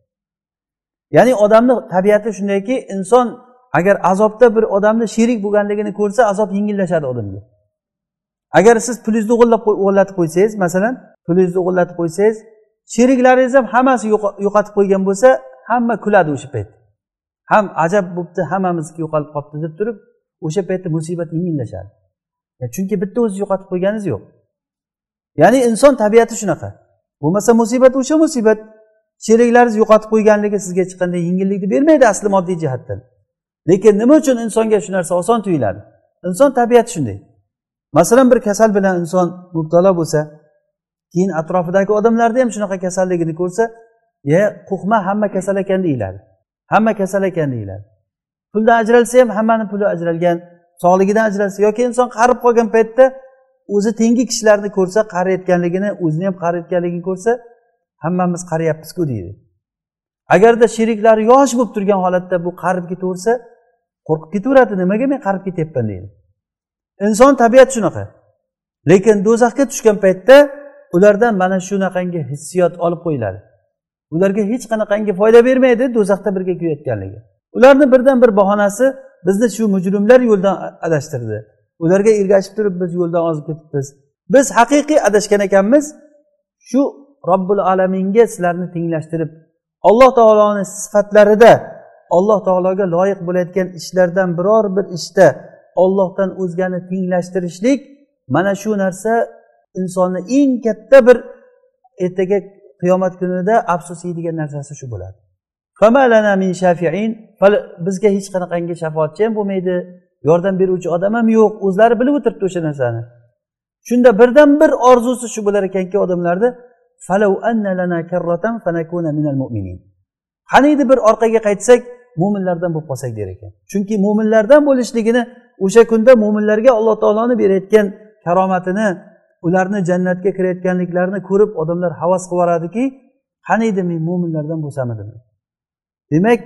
Ya'ni odamni tabiati shundayki inson agar azobda bir odamni sherik bo'lganligini ko'rsa azob yengillashadi odamga. Agar siz pulingizni o'g'irlatib qo'ysangiz masalan pulingizni o'g'irlatib qo'ysangiz sheriklaringiz ham hammasi yo'qotib qo'ygan bo'lsa hamma kuladi o'sha payt. Ham ajab bo'libdi hammamizniki yo'qolib qolibdi deb turib o'sha paytda musibat yengillashadi. Chunki bitta o'zi yo'qotib qo'yganingiz yo'q. Ya'ni inson tabiati shunaqa. Bo'lmasa musibat o'sha musibat. Sheriklaringiz yo'qotib qo'yganligi sizga hech qanday yengillikni bermaydi asli moddiy jihatdan. Lekin nima uchun insonga shu narsa oson tuyuladi? Inson tabiati shunday. Masalan bir kasal bilan inson mubtalo bo'lsa keyin atrofidagi odamlarni ham shunaqa kasalligini ko'rsa ye qo'rqma hamma kasal ekan deyiladi. Hamma kasal ekan deyiladi. Puldan ajralsa ham hammani puli ajralgan sog'ligidan ajralsa yoki inson qarib qolgan paytda o'zi tengi kishilarni ko'rsa qariyotganligini o'zini ham qariyotganligini ko'rsa hammamiz qariyapmizku deydi. Agarda sheriklari yosh bo'lib turgan holatda bu qarib ketaversa qo'rqib ketaveradi nimaga men qarib ketyapman deydi. Inson tabiati shunaqa. Lekin do'zaxga tushgan paytda ulardan mana shunaqangi hissiyot olib qo'yiladi. Ularga hech qanaqangi foyda bermaydi do'zaxda birga kuyayotganligi. Ularni birdan bir bahonasi bizni shu mujrimlar yo'ldan adashtirdi. Ularga ergashib turib biz yo'ldan ozib ketibmiz. Biz haqiqiy adashgan ekanmiz. Shu robbil alaminga sizlarni tenglashtirib alloh taoloni sifatlarida alloh taologa loyiq bo'layotgan ishlardan biror bir ishda ollohdan o'zgani tenglashtirishlik mana shu narsa insonni eng katta bir ertaga qiyomat kunida afsus yeydigan narsasi shu bo'ladi. Bizga hech qanaqangi shafoatchi ham bo'lmaydi. Yordam beruvchi odam ham yo'q. O'zlari bilib o'tiribdi o'sha narsani. Shunda birdan bir orzusi shu bo'lar ekanki odamlarni qaniydi bir orqaga qaytsak mo'minlardan bo'lib qolsak der ekan. Chunki mo'minlardan bo'lishligini o'sha kunda mo'minlarga alloh taoloni berayotgan karomatini ularni jannatga kirayotganliklarini ko'rib odamlar havas qilib yuboradiki qaniydi men mo'minlardan bo'lsamidim demak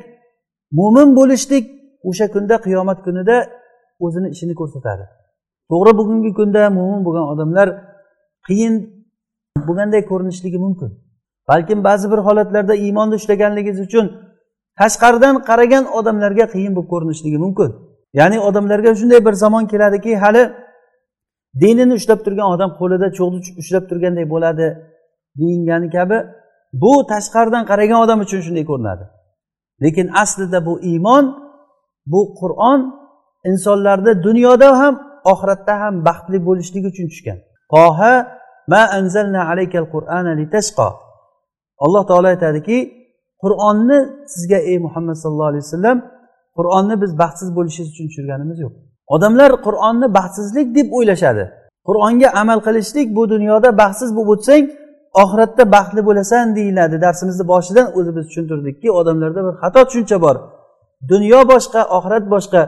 mo'min bo'lishlik o'sha kunda qiyomat kunida o'zini ishini ko'rsatadi. To'g'ri bugungi kunda mo'min bo'lgan odamlar qiyin bo'lganday ko'rinishligi mumkin? Balkim ba'zi bir holatlarda iymonni ushlaganligingiz uchun tashqaridan qaragan odamlarga qiyin bo'lib ko'rinishligi mumkin. Ya'ni odamlarga shunday bir zamon keladiki hali dinini ushlab turgan odam qo'lida cho'g'ni ushlab turganday bo'ladi deyilgani kabi bu tashqaridan qaragan odam uchun shunday ko'rinadi. Lekin aslida bu iymon bu qur'on insonlarni dunyoda ham oxiratda ham baxtli bo'lishligi uchun tushgan. Toha ma anzalna alaykal qur'ana litashqa. Alloh taolo aytadiki qur'onni sizga ey muhammad sallallohu alayhi vasallam qur'onni biz baxtsiz bo'lishingiz uchun tushirganimiz yo'q. Odamlar qur'onni baxtsizlik deb o'ylashadi. Qur'onga amal qilishlik bu dunyoda baxtsiz bo'lib o'tsang oxiratda baxtli bo'lasan deyiladi darsimizni boshidan. O'zi biz tushuntirdikki odamlarda bir xato tushuncha bor. Dunyo boshqa oxirat boshqa.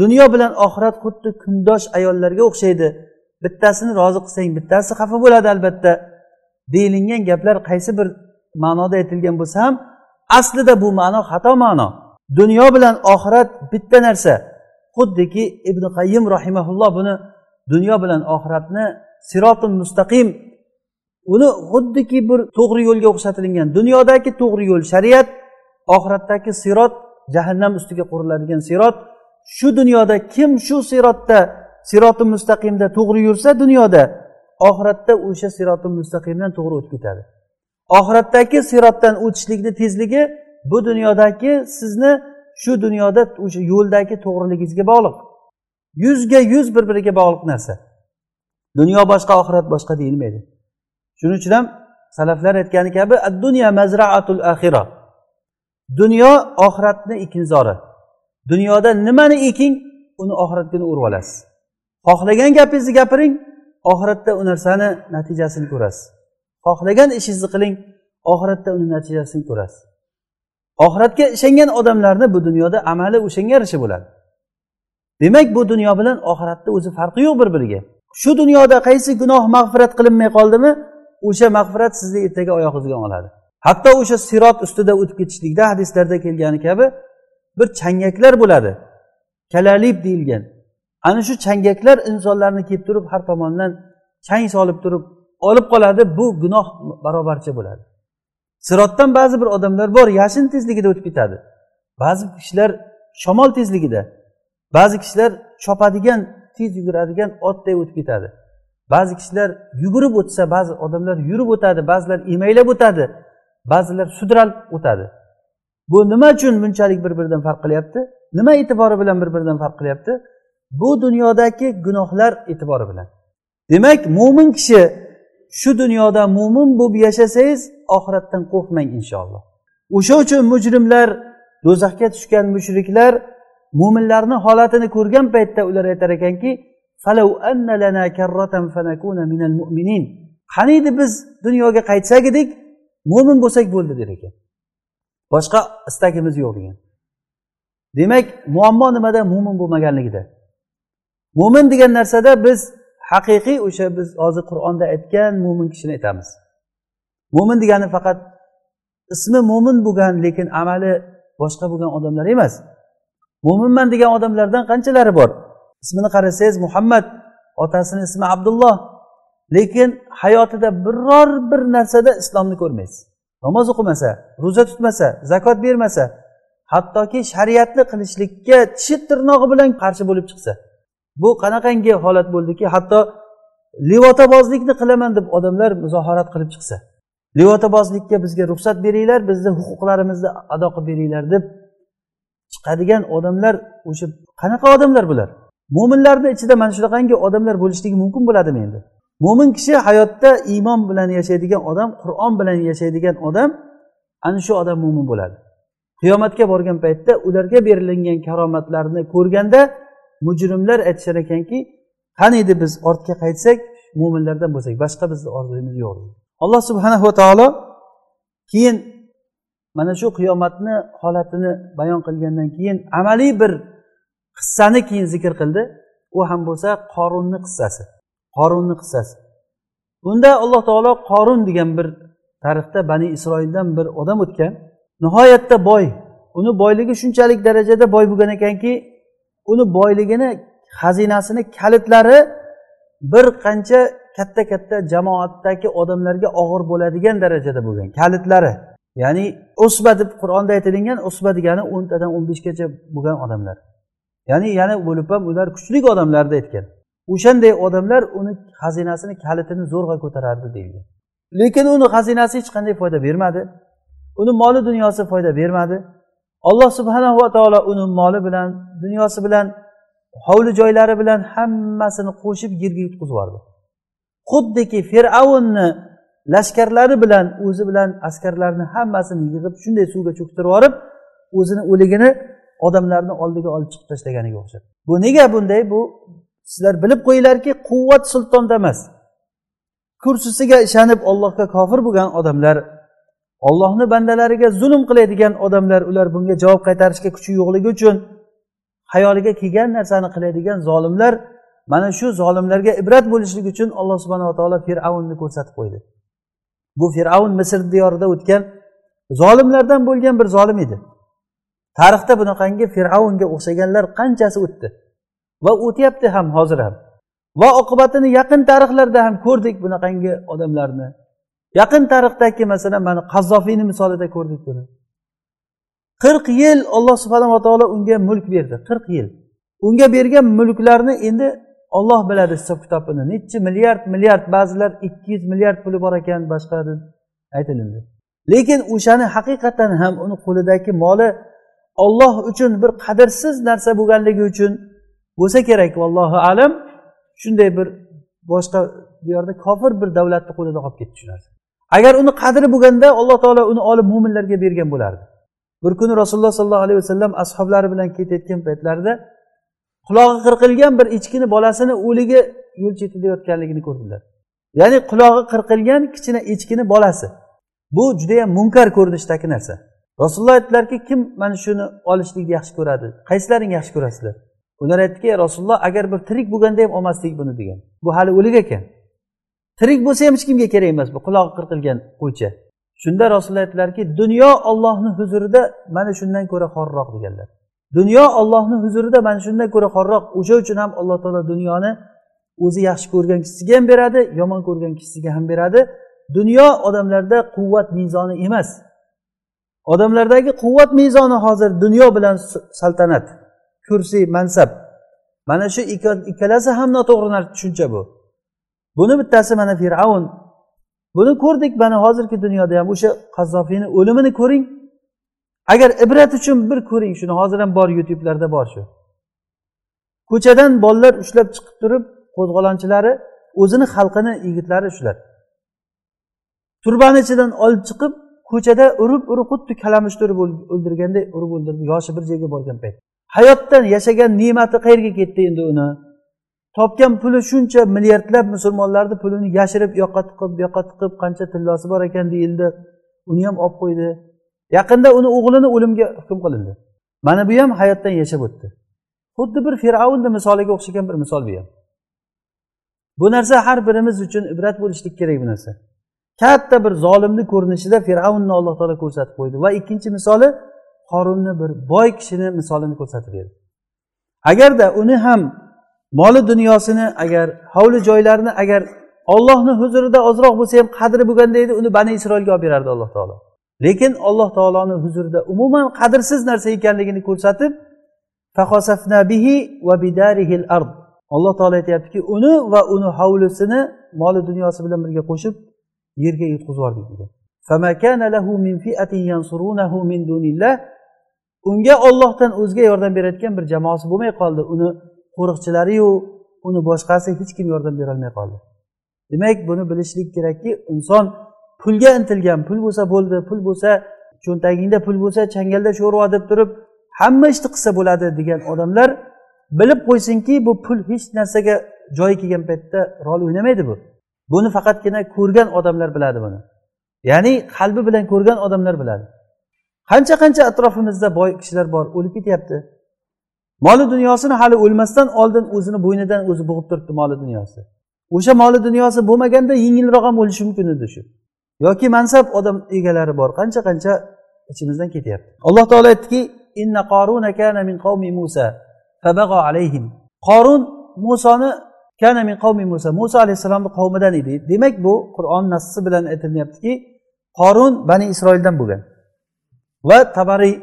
Dunyo bilan oxirat xuddi kundosh ayollarga o'xshaydi. Bittasini rozi qilsang bittasi xafa bo'ladi albatta. Deyilingan gaplar qaysi bir ma'noda aytilgan bo'lsa ham aslida bu ma'no xato ma'no. Dunyo bilan oxirat bitta narsa. Xuddiki ibn qayyim rahimaulloh buni dunyo bilan oxiratni sirotul mustaqim uni xuddiki bir to'g'ri yo'lga o'xshatilgan dunyodagi to'g'ri yo'l shariat oxiratdagi sirot jahannam ustiga quriladigan sirot. Shu dunyoda kim shu sirotda siroti mustaqimda to'g'ri yursa dunyoda oxiratda o'sha siroti mustaqimdan to'g'ri o'tib ketadi. Oxiratdagi sirotdan o'tishlikni tezligi bu dunyodagi sizni shu dunyoda o'sha yo'ldagi to'g'riligingizga bog'liq. Yuzga yuz bir biriga bog'liq narsa. Dunyo boshqa oxirat boshqa deyilmaydi. Shuning uchun ham salaflar aytgani kabi dunyo mazraatul axira dunyo oxiratni ekinzori. Dunyoda nimani eking uni oxirat kuni o'rib olasiz. Xohlagan gapingizni gapiring oxiratda u narsani natijasini ko'rasiz. Xohlagan ishingizni qiling oxiratda uni natijasini ko'rasiz. Oxiratga ishongan odamlarni bu dunyoda amali o'shanga yarasha bo'ladi. Demak bu dunyo bilan oxiratni o'zi farqi yo'q bir biriga shu dunyoda qaysi gunoh mag'firat qilinmay qoldimi o'sha mag'firat sizni ertaga oyog'ingizga oladi. Hatto o'sha sirot ustida o'tib ketishlikda hadislarda kelgani kabi bir changaklar bo'ladi. Kalalib deyilgan. Ana shu changaklar insonlarni kelib turib har tomondan chang solib turib olib qoladi bu gunoh barobarcha bo'ladi. Sirotdan ba'zi bir odamlar bor yashin tezligida o'tib ketadi. Ba'zi kishilar shamol tezligida ba'zi kishilar chopadigan tez yuguradigan otday o'tib ketadi. Ba'zi kishilar yugurib o'tsa ba'zi odamlar yurib o'tadi ba'zilar emaylab o'tadi ba'zilar sudralib o'tadi. Bu nima uchun bunchalik bir biridan farq qilyapti? Nima e'tibori bilan bir biridan farq qilyapti? Bu dunyodagi gunohlar e'tibori bilan. Demak mo'min kishi shu dunyoda mo'min bo'lib yashasangiz oxiratdan qo'rqmang inshaalloh. O'sha uchun mujrimlar do'zaxga tushgan mushriklar mo'minlarni holatini ko'rgan paytda ular aytar ekanki qaniydi biz dunyoga qaytsak edik mo'min bo'lsak bo'ldi der ekan. Boshqa istagimiz yo'q degan. Demak muammo nimada? Mo'min bo'lmaganligida. Mo'min degan narsada biz haqiqiy o'sha biz hozir qur'onda aytgan mo'min kishini aytamiz. Mo'min degani faqat ismi mo'min bo'lgan lekin amali boshqa bo'lgan odamlar emas. Mo'minman degan odamlardan qanchalari bor? Ismini qarasangiz muhammad otasini ismi abdulloh. Lekin hayotida biror bir narsada islomni ko'rmaysiz. Namoz o'qimasa ro'za tutmasa zakot bermasa hattoki shariatni qilishlikka tishi tirnog'i bilan qarshi bo'lib chiqsa. Bu qanaqangi holat bo'ldiki hatto livotabozlikni qilaman deb odamlar muzoharat qilib chiqsa. Livotabozlikka bizga ruxsat beringlar bizni huquqlarimizni ado qilib beringlar deb chiqadigan odamlar o'sha qanaqa odamlar bular? Mo'minlarni ichida mana shunaqangi odamlar bo'lishligi mumkin bo'ladimi endi? Mo'min kishi hayotda iymon bilan yashaydigan odam qur'on bilan yashaydigan odam ana shu odam mo'min bo'ladi. Qiyomatga borgan paytda ularga berilingan karomatlarni ko'rganda mujrimlar aytishar ekanki qaniydi biz ortga qaytsak mo'minlardan bo'lsak boshqa bizni orzuyimiz yo'q deydi. Alloh subhanahu va taolo keyin mana shu qiyomatni holatini bayon qilgandan keyin amaliy bir qissani keyin zikr qildi. U ham bo'lsa qorunni qissasi qorunni qissasi. Bunda alloh taolo qorun degan bir tarixda bani isroildan bir odam o'tgan. Nihoyatda boy uni boyligi shunchalik darajada boy bo'lgan ekanki uni boyligini xazinasini kalitlari bir qancha katta katta jamoatdagi odamlarga og'ir bo'ladigan darajada bo'lgan. Kalitlari ya'ni usba deb qur'onda aytilingan usba degani o'ntadan o'n beshgacha bo'lgan odamlar. Ya'ni yana bo'lib ham ular kuchli odamlarni aytgan. O'shanday odamlar uni xazinasini kalitini zo'rg'a ko'tarardi deyilgan. Lekin uni xazinasi hech qanday foyda bermadi. Uni moli dunyosi foyda bermadi. Alloh subhanahu va taolo uni moli bilan dunyosi bilan hovli joylari bilan hammasini qo'shib yerga yutqizib yubordi xuddiki fir'avnni lashkarlari bilan o'zi bilan askarlarni hammasini yig'ib shunday suvga cho'ktirib yuborib o'zini o'ligini odamlarni oldiga olib chiqib tashlaganiga o'xshab. Bu nega bunday? Bu sizlar bilib qo'yinglarki quvvat sultonda emas. Kursisiga ishonib ollohga kofir bo'lgan odamlar ollohni bandalariga zulm qiladigan odamlar ular bunga javob qaytarishga kuchi yo'qligi uchun hayoliga kelgan narsani qiladigan zolimlar mana shu zolimlarga ibrat bo'lishlik uchun alloh subhanava taolo fir'avnni ko'rsatib qo'ydi. Bu fir'avn misr diyorida o'tgan zolimlardan bo'lgan bir zolim edi. Tarixda bunaqangi fir'avnga o'xshaganlar qanchasi o'tdi? Va o'tyapti ham hozir ham. Va oqibatini yaqin tarixlarda ham ko'rdik bunaqangi odamlarni. Yaqin tarixdagi masalan mana qazzofiyni misolida ko'rdik buni. Qirq yil alloh subhanava taolo unga mulk berdi qirq yil. Unga bergan mulklarni endi olloh biladi hisob kitobini. Nechi milliard milliard ba'zilar ikki yuz milliard puli bor ekan boshqa deb aytilindi. Lekin o'shani haqiqatdan ham uni qo'lidagi moli olloh uchun bir qadrsiz narsa bo'lganligi uchun bo'lsa kerak vallohu alam. Shunday bir boshqa diyorda kofir bir davlatni qo'lida qolib ketdi shu narsa. Agar uni qadri bo'lganda alloh taolo uni olib mo'minlarga bergan bo'lardi. Bir kuni rasululloh sollallohu alayhi vasallam ashoblari bilan ketayotgan paytlarida qulog'i qirqilgan bir echkini bolasini o'ligi yo'l chetida yotganligini ko'rdilar. Ya'ni qulog'i qirqilgan kichkina echkini bolasi. Bu judayam munkar ko'rinishdagi narsa. Rasululloh aytdilarki kim mana shuni olishlikni yaxshi ko'radi? Qaysilaring yaxshi ko'rasizlar? Ular aytdiki rasululloh agar bir tirik bo'lganda ham olmasdik buni degan. Bu hali o'lik ekan. Tirik bo'lsa ham hech kimga kerak emas bu. Qulog'i qirqilgan qo'ycha. Shunda rasululloh aytdilarki dunyo ollohni huzurida mana shundan ko'ra xorroq deganlar. Dunyo ollohni huzurida mana shundan ko'ra xorroq o'sha uchun ham alloh taolo dunyoni o'zi yaxshi ko'rgan kishisiga ham beradi yomon ko'rgan kishisiga ham beradi. Dunyo odamlarda quvvat mezoni emas. Odamlardagi quvvat mezoni hozir dunyo bilan saltanat kursiy mansab. Mana shu ikkalasi ham noto'g'ri tushuncha bu. Buni bittasi mana fir'avn. Buni ko'rdik mana hozirgi dunyoda ham o'sha qazzofiyni o'limini ko'ring. Agar ibrat uchun bir ko'ring shuni hozir ham bor youtubelarda bor shu. Ko'chadan bolalar ushlab chiqib turib qo'zg'olonchilari o'zini xalqini yigitlari shular turbani ichidan olib chiqib ko'chada urib urib xuddi kalamushni urib o'ldirganday urib o'ldirdi. Yoshi bir joyga borgan payt. Hayotdan yashagan ne'mati qayerga ketdi endi uni? Topgan puli shuncha milliardlab musulmonlarni pulini yashirib u yoqqa tiqib bu yoqqa tiqib qancha tillosi bor ekan deyildi. Uni ham olib qo'ydi. Yaqinda uni o'g'lini o'limga hukm qilindi. Mana bu ham hayotdan yashab o'tdi. Xuddi bir fir'avnni misoliga o'xshagan bir misol bu ham. Bu narsa har birimiz uchun ibrat bo'lishlik kerak bu narsa. Katta bir zolimni ko'rinishida fir'avnni alloh taolo ko'rsatib qo'ydi va ikkinchi misoli qorunni bir boy kishini misolini ko'rsatib berdi. Agarda uni ham moli dunyosini agar hovli joylarini agar ollohni huzurida ozroq bo'lsa ham qadri bo'lganda edi uni bani isroilga olib berardi alloh taolo. Lekin alloh taoloni huzurida umuman qadrsiz narsa ekanligini ko'rsatib alloh taolo aytyaptiki uni va uni hovlisini moli dunyosi bilan birga qo'shib yerga yutqizib yubordik degan. Unga ollohdan o'zga yordam berayotgan bir jamoasi bo'lmay qoldi. Uni qo'riqchilariyu uni boshqasi hech kim yordam berolmay qoldi. Demak buni bilishlik kerakki inson pulga intilgan pul bo'lsa bo'ldi pul bo'lsa cho'ntagingda pul bo'lsa changalda sho'rva deb turib hamma ishni qilsa bo'ladi degan odamlar bilib qo'ysinki bu pul hech narsaga joyi kelgan paytda rol o'ynamaydi bu. Buni faqatgina ko'rgan odamlar biladi buni. Ya'ni qalbi bilan ko'rgan odamlar biladi. Qancha qancha atrofimizda boy kishilar bor o'lib ketyapti. Moli dunyosini hali o'lmasdan oldin o'zini bo'ynidan o'zi bo'g'ib turibdi moli dunyosi. O'sha moli dunyosi bo'lmaganda yengilroq ham o'lishi mumkin edi shu. Yoki mansab odam egalari bor qancha qancha ichimizdan ketyapti. Alloh taolo aytdiki inna qoruna kana min qavmi musa fabag'a alayhim. Qorun musoni kana min qavmi musa. Muso alayhissalomni qavmidan edi. Demak bu qur'on nassi bilan aytilyaptiki qorun bani isroildan bo'lgan. Va tabariy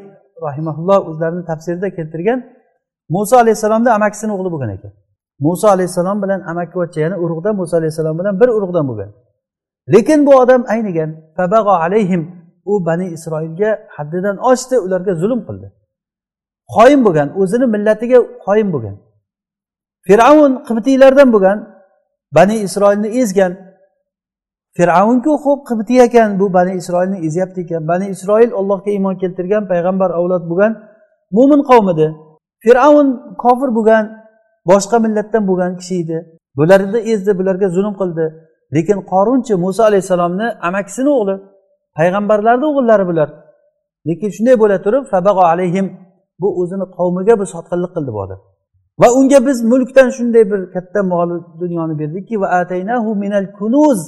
rahimaulloh o'zlarini tafsirida keltirgan muso alayhissalomni amakisini o'g'li bo'lgan ekan. Muso alayhissalom bilan amakivachcha ya'ni urug'dan muso alayhissalom bilan bir urug'dan bo'lgan. Lekin bu odam aynigan alayhim u bani isroilga haddidan oshdi ularga zulm qildi. Qoyim bo'lgan o'zini millatiga qoyim bo'lgan. Fir'avn qibtiylardan bo'lgan bani isroilni ezgan. Fir'avnku xo'p qibtiy ekan bu bani isroilni ezyapti ekan. Bani isroil allohga iymon keltirgan payg'ambar avlod bo'lgan mo'min qavm edi. Fir'avn kofir bo'lgan boshqa millatdan bo'lgan kishi edi. Bularni ezdi bularga zulm qildi. Lekin qorunchi muso alayhissalomni amakisini o'g'li payg'ambarlarni o'g'illari bular. Lekin shunday bo'la turib alayhim bu o'zini qavmiga bu sotqinlik qildi bu odam. Va unga biz mulkdan shunday bir katta mol dunyoni berdikki va ataynahu minal kunuz.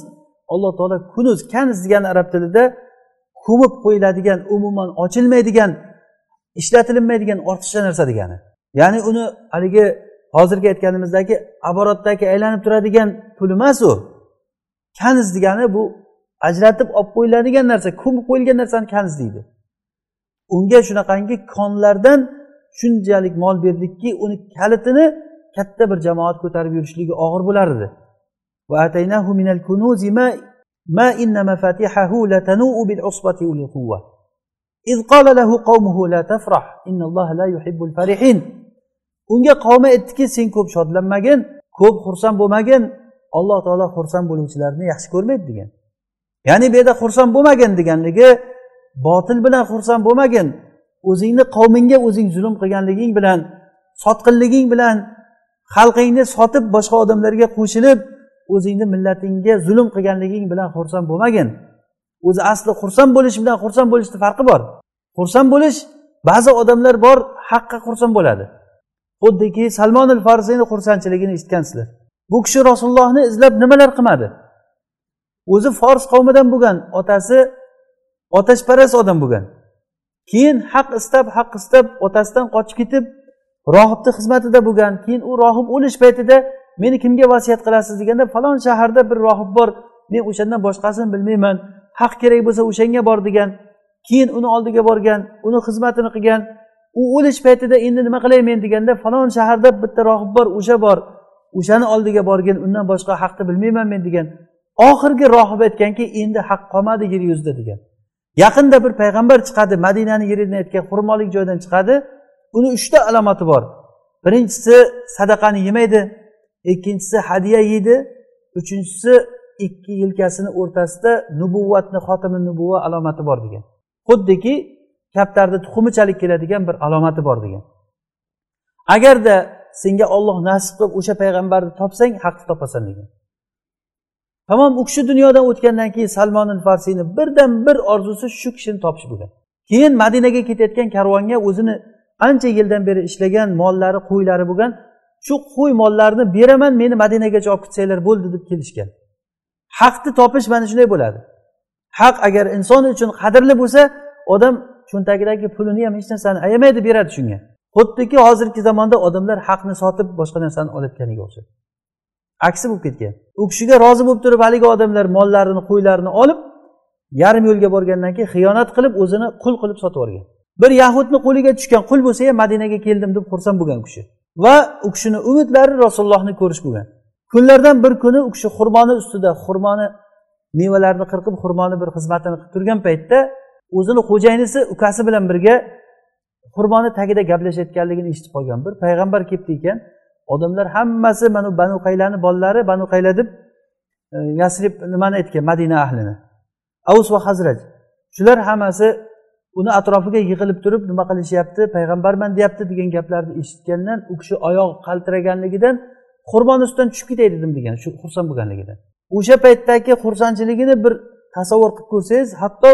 Alloh taolo kunuz kanz degani arab tilida ko'mib qo'yiladigan umuman ochilmaydigan ishlatilinmaydigan ortiqcha narsa degani. Ya'ni uni haligi hozirgi aytganimizdagi aborotdagi aylanib turadigan pul emas u kanz degani bu ajratib olib qo'yiladigan narsa ko'mib qo'yilgan narsani kanz deydi. Unga shunaqangi konlardan shunchalik mol berdikki uni kalitini katta bir jamoat ko'tarib yurishligi og'ir bo'lar unga qavmi aytdiki sen ko'p shodlanmagin ko'p xursand bo'lmagin alloh taolo xursand bo'luvchilarni yaxshi ko'rmaydi degan. Ya'ni bu yerda xursand bo'lmagin deganligi botil bilan xursand bo'lmagin o'zingni qavmingga o'zing zulm qilganliging bilan sotqinliging bilan xalqingni sotib boshqa odamlarga qo'shilib o'zingni millatingga zulm qilganliging bilan xursand bo'lmagin. O'zi asli xursand bo'lish bilan xursand bo'lishni farqi bor. Xursand bo'lish ba'zi odamlar bor haqqa xursand bo'ladi. Xuddiki salmon al farsiyni xursandchiligini eshitgansizlar. Bu kishi rasulullohni izlab nimalar qilmadi? O'zi fors qavmidan bo'lgan otasi otashparast odam bo'lgan. Keyin haq istab haq istab otasidan qochib ketib rohibni xizmatida bo'lgan keyin u rohib o'lish paytida meni kimga vasiyat qilasiz? deganda falon shaharda bir rohib bor men o'shandan boshqasini bilmayman. Haq kerak bo'lsa o'shanga bor degan keyin uni oldiga borgan uni xizmatini qilgan u o'lish paytida endi nima qilay men deganda falon shaharda bitta rohib bor o'sha bor o'shani oldiga borgin undan boshqa haqni bilmayman men degan. Oxirgi rohib aytganki endi haq qolmadi yer yuzida degan. Yaqinda bir payg'ambar chiqadi madinani yeridan aytgan xurmolik joydan chiqadi uni uchta alomati bor. Birinchisi sadaqani yemaydi ikkinchisi hadya yeydi uchinchisi ikki yelkasini o'rtasida nubuvvatni xotimi nubuva alomati bor degan. Xuddiki kaptarni tuxumichalik keladigan bir alomati bor degan. Agarda senga olloh nasib qilib o'sha payg'ambarni topsang haqni topasan degan. Tamom u kishi dunyodan o'tgandan keyin salmon farsiyni birdan bir orzusi shu kishini topish bo'lgan. Keyin madinaga ketayotgan karvonga o'zini ancha yildan beri ishlagan mollari qo'ylari bo'lgan shu qo'y mollarni beraman meni madinagacha olib ketsanglar bo'ldi deb kelishgan. Haqni topish mana shunday bo'ladi. Haq agar inson uchun qadrli bo'lsa odam cho'ntagidagi pulini ham hech narsani ayamaydi beradi shunga. Xuddiki hozirgi zamonda odamlar haqni sotib boshqa narsani olayotganiga o'xshaydi. Aksi bo'lib ketgan. U kishiga rozi bo'lib turib haligi odamlar mollarini qo'ylarini olib yarim yo'lga borgandan keyin xiyonat qilib o'zini qul qilib sotib yuborgan bir yahudni qo'liga tushgan qul bo'lsa ham madinaga keldim deb xursand bo'lgan u kishi. Va u kishini umidlari rasulullohni ko'rish bo'lgan. Kunlardan bir kuni u kishi xurmoni ustida xurmoni mevalarini qirqib xurmoni bir xizmatini qilib turgan paytda o'zini xo'jayinisi ukasi bilan birga xurmoni tagida gaplashayotganligini eshitib qolgan bir payg'ambar kelibdi ekan. Odamlar hammasi mana banu qaylani bolalari banu qayla deb e, yasrib nimani aytgan madina ahlini. Avus va hazraj. Shular hammasi uni atrofiga yig'ilib turib nima qilishyapti payg'ambarman deyapti degan gaplarni eshitgandan u kishi oyog'i qaltiraganligidan qurbon ustidan tushib ketay dedim degan shu xursand bo'lganligidan o'sha paytdagi xursandchiligini bir tasavvur qilib ko'rsangiz hatto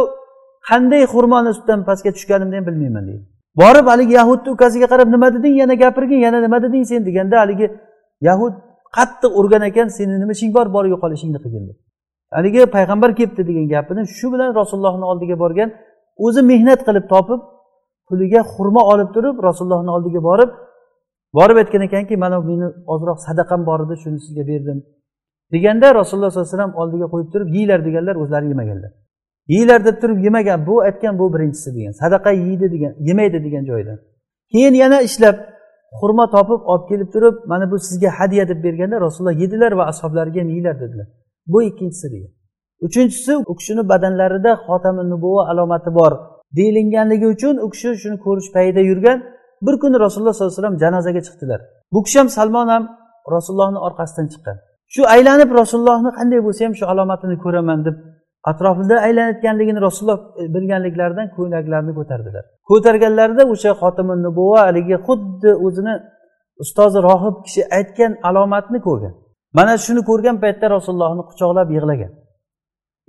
qanday xurmoni ustidan pastga tushganimni ham bilmayman deydi. Borib haligi yahudni ukasiga qarab nima deding yana gapirgin yana nima deding sen deganda haligi yahud qattiq urgan ekan seni nima ishing bor bor yo'qol ishingni qilgin deb haligi payg'ambar kelibdi degan gapini shu bilan rasulullohni oldiga borgan o'zi mehnat qilib topib puliga xurmo olib turib rasulullohni oldiga borib borib aytgan ekanki mana meni ozroq sadaqam bor edi shuni sizga berdim. deganda rasululloh sollallohu alayhi vasallam oldiga qo'yib turib yeyglar deganlar o'zlari yemaganlar. Yeyglar deb turib yemagan bu aytgan bu birinchisi degan sadaqa yeydi degan yemaydi degan joyda. Keyin yana ishlab xurmo topib olib kelib turib mana bu sizga hadya deb berganda rasululloh yedilar va ashoblariga ham yeyglar dedilar. Bu ikkinchisi degan. Uchinchisi u kishini badanlarida xotami nubuva alomati bor deyilinganligi uchun u kishi shuni ko'rish payida yurgan bir kuni rasululloh sollallohu alayhi vasallam janozaga chiqdilar. Bu kishi ham salmon ham rasulullohni orqasidan chiqqan. Shu aylanib rasulullohni qanday bo'lsa ham shu alomatini ko'raman deb atrofida aylanayotganligini rasululloh e, bilganliklaridan ko'ylaklarini ko'tardilar. Ko'targanlarida o'sha xotimi nubuva haligi xuddi o'zini ustozi rohib kishi aytgan alomatni ko'rgan. Mana shuni ko'rgan paytda rasulullohni quchoqlab yig'lagan.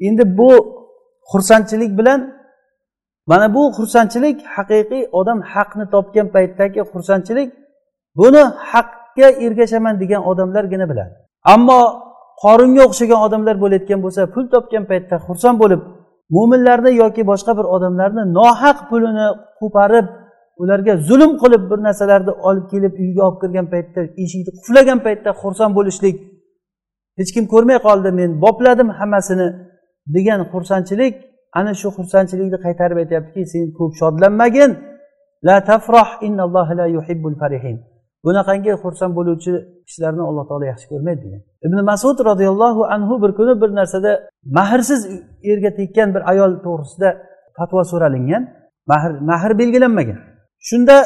Endi bu xursandchilik bilan mana bu xursandchilik haqiqiy odam haqni topgan paytdagi xursandchilik buni haqqa ergashaman degan odamlargina biladi. Ammo qoringa o'xshagan odamlar bo'layotgan bo'lsa pul topgan paytda xursand bo'lib mo'minlarni yoki boshqa bir odamlarni nohaq pulini qo'parib ularga zulm qilib bir narsalarni olib kelib uyga olib kirgan paytda eshikni quflagan paytda xursand bo'lishlik hech kim ko'rmay qoldi men bopladim hammasini degan xursandchilik ana shu xursandchilikni qaytarib aytyaptiki sen ko'p shodlanmagin. La tafroh innalloha la yuhibbul farihin. Bunaqangi xursand bo'luvchi kishilarni alloh taolo yaxshi ko'rmaydi degan. Ibn masud roziyallohu anhu bir kuni bir narsada mahrsiz erga tekkan bir ayol to'g'risida fatvo so'ralingan. Mahr mahr belgilanmagan. Shunda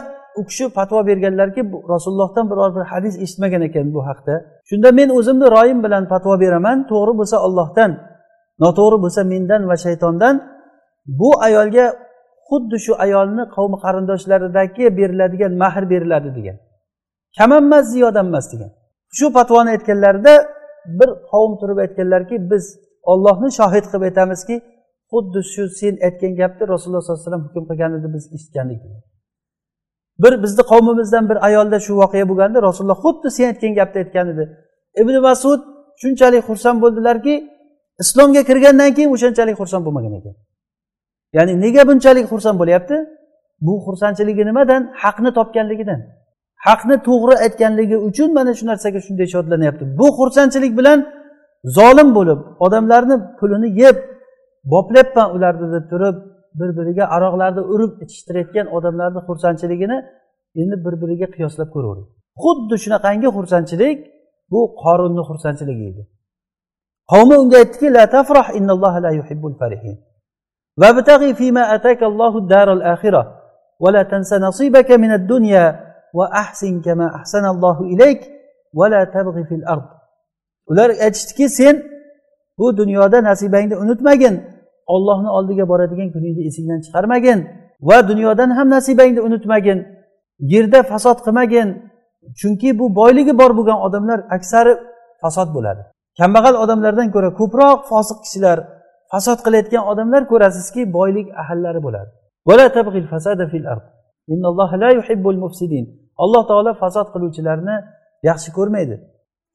u kishi fatvo berganlarki rasulullohdan biror bir hadis eshitmagan ekan bu haqda. Shunda men o'zimni royim bilan fatvo beraman to'g'ri bo'lsa ollohdan noto'g'ri bo'lsa mendan va shaytondan bu ayolga xuddi shu ayolni qavmi qarindoshlaridagi beriladigan mahr beriladi degan. Kam emas ziyoda emas degan. Shu fatvoni aytganlarida bir qavm turib aytganlarki biz ollohni shohid qilib aytamizki xuddi shu sen aytgan gapni rasululloh sollallohu alayhi vasallam hukm qilgan edi biz eshitgandik degan. Bir bizni qavmimizdan bir ayolda shu voqea bo'lganda rasululloh xuddi sen aytgan gapni aytgan edi. Ibn masud shunchalik xursand bo'ldilarki islomga kirgandan keyin o'shanchalik xursand bo'lmagan ekan. Ya'ni nega bunchalik xursand bo'lyapti? Bu xursandchiligi nimadan? Haqni topganligidan. Haqni to'g'ri aytganligi uchun mana shu narsaga shunday shodlanyapti bu xursandchilik bilan zolim bo'lib odamlarni pulini yeb boplayapman ularni deb turib bir biriga aroqlarni urib ichishtirayotgan odamlarni xursandchiligini endi bir biriga qiyoslab ko'ravering xuddi shunaqangi xursandchilik bu qorinni xursandchiligi edi. qavmi unga aytdiki la tafrah innalloha la yuhibbul farihin وابتغي فيما أتاك الله الدار الآخرة ولا تنس نصيبك من الدنيا وأحسن كما أحسن الله إليك ولا تبغي في الأرض ular aytishdiki sen bu dunyoda nasibangni unutmagin ollohni oldiga boradigan kuningni esingdan chiqarmagin va dunyodan ham nasibangni unutmagin yerda fasod qilmagin chunki bu boyligi bor bo'lgan odamlar aksari fasod bo'ladi Kambag'al odamlardan ko'ra ko'proq fosiq kishilar fasod qilayotgan odamlar ko'rasizki boylik ahllari bo'ladi. Alloh taolo fasod qiluvchilarni yaxshi ko'rmaydi.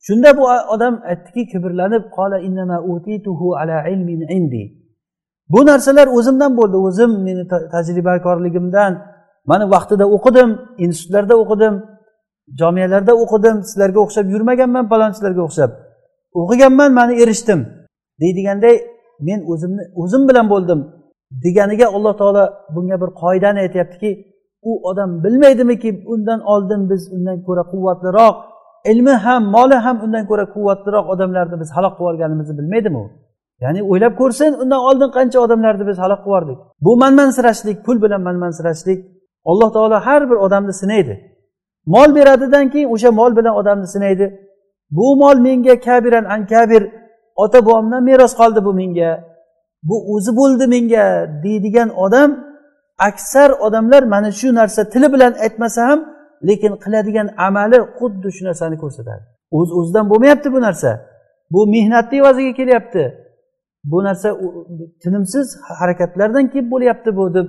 Shunda bu odam aytdiki kibrlanib bu narsalar o'zimdan bo'ldi. O'zim meni tajribakorligimdan mani vaqtida o'qidim institutlarda o'qidim jomiyalarda o'qidim. Sizlarga o'xshab yurmaganman palonchilarga o'xshab. O'qiganman mana erishdim. Deydiganday men o'zimni o'zim bilan bo'ldim deganiga alloh taolo bunga bir qoidani aytyaptiki u odam bilmaydimiki undan oldin biz undan ko'ra quvvatliroq ilmi ham moli ham undan ko'ra quvvatliroq odamlarni biz halok qilib yuborganimizni bilmaydimi u ya'ni o'ylab ko'rsin undan oldin qancha odamlarni biz halok qilib yubordik. Bu manmansirashlik pul bilan manmansirashlik alloh taolo har bir odamni sinaydi. Mol beradidan keyin o'sha mol bilan odamni sinaydi. Bu mol menga kabiran an kabir ota bobomdan meros qoldi bu menga. Bu o'zi bo'ldi menga deydigan odam aksar odamlar mana shu narsa tili bilan aytmasa ham lekin qiladigan amali xuddi shu narsani ko'rsatadi. O'z o'zidan bo'lmayapti bu narsa. Bu mehnatni evaziga kelyapti. Bu narsa tinimsiz harakatlardan kelib bo'lyapti bu deb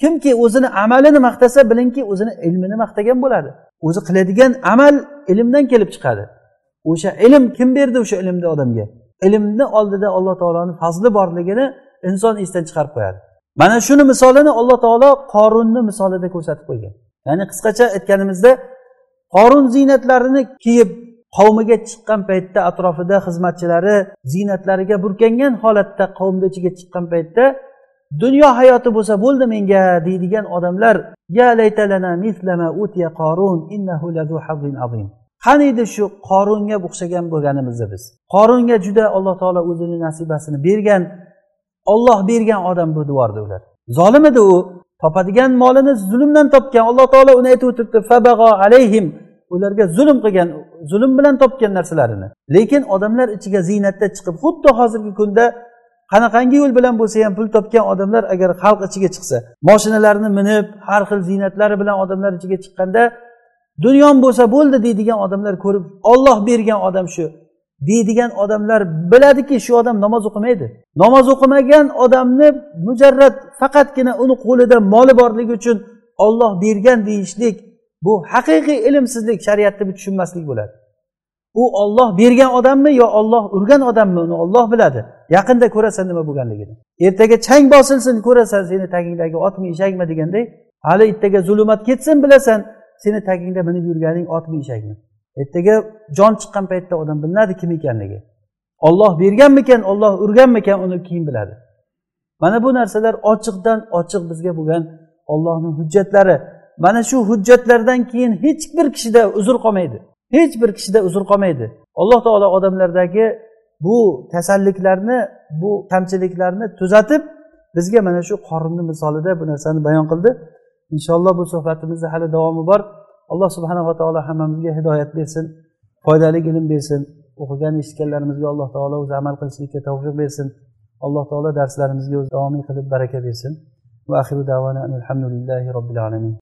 kimki o'zini amalini maqtasa bilingki o'zini ilmini maqtagan bo'ladi. O'zi qiladigan amal ilmdan kelib chiqadi. O'sha ilm kim berdi o'sha ilmni odamga? Ilmni oldida alloh taoloni fazli borligini inson esdan chiqarib qo'yadi. Mana shuni misolini alloh taolo qorunni misolida ko'rsatib qo'ygan. Ya'ni qisqacha aytganimizda qorun ziynatlarini kiyib qavmiga chiqqan paytda atrofida xizmatchilari ziynatlariga burkangan holatda qavmni ichiga chiqqan paytda dunyo hayoti bo'lsa bo'ldi menga deydigan odamlar ya laytalana mislama utiya qorun innahu lazu azim. Qaniydi shu qorunga o'xshagan bo'lganimizda biz? Qorunga juda alloh taolo o'zini nasibasini bergan olloh bergan odam bu devordi ular. Zolim edi u? Topadigan molini zulmdan topgan alloh taolo uni aytib o'tiribdi fabag'o alayhim. Ularga zulm qilgan zulm bilan topgan narsalarini. Lekin odamlar ichiga ziynatda chiqib xuddi hozirgi kunda qanaqangi yo'l bilan bo'lsa ham pul topgan odamlar agar xalq ichiga chiqsa moshinalarni minib har xil ziynatlari bilan odamlar ichiga chiqqanda dunyom bo'lsa bo'ldi deydigan odamlar ko'rib olloh bergan odam shu. Deydigan odamlar biladiki shu odam namoz o'qimaydi. Namoz o'qimagan odamni mujarrad faqatgina uni qo'lida moli borligi uchun olloh bergan deyishlik bu haqiqiy ilmsizlik shariatni bu tushunmaslik bo'ladi. U olloh bergan odammi yo olloh urgan odammi uni olloh biladi. Yaqinda ko'rasan nima bo'lganligini. Ertaga chang bosilsin ko'rasan seni tagingdagi otmi eshakmi deganday hali ertaga zulmat ketsin bilasan. Seni tagingda minib yurganing otmi eshakmi? Ertaga jon chiqqan paytda odam bilinadi kim ekanligi. Olloh berganmikan olloh urganmikan uni keyin biladi. Mana bu narsalar ochiqdan ochiq bizga bo'lgan ollohni hujjatlari. Mana shu hujjatlardan keyin hech bir kishida uzr qolmaydi. Hech bir kishida uzr qolmaydi. Alloh taolo odamlardagi bu kasalliklarni bu kamchiliklarni tuzatib bizga mana shu qorinni misolida bu narsani bayon qildi. Inshaalloh bu suhbatimizni hali davomi bor alloh subhanava taolo hammamizga hidoyat bersin foydali ilm bersin o'qigan eshitganlarimizga alloh taolo o'zi amal qilishlikka tavfiq bersin. Alloh taolo darslarimizga o'zi davomiy qilib baraka bersin. Va axiru davana alhamdulillahi robbil alamin.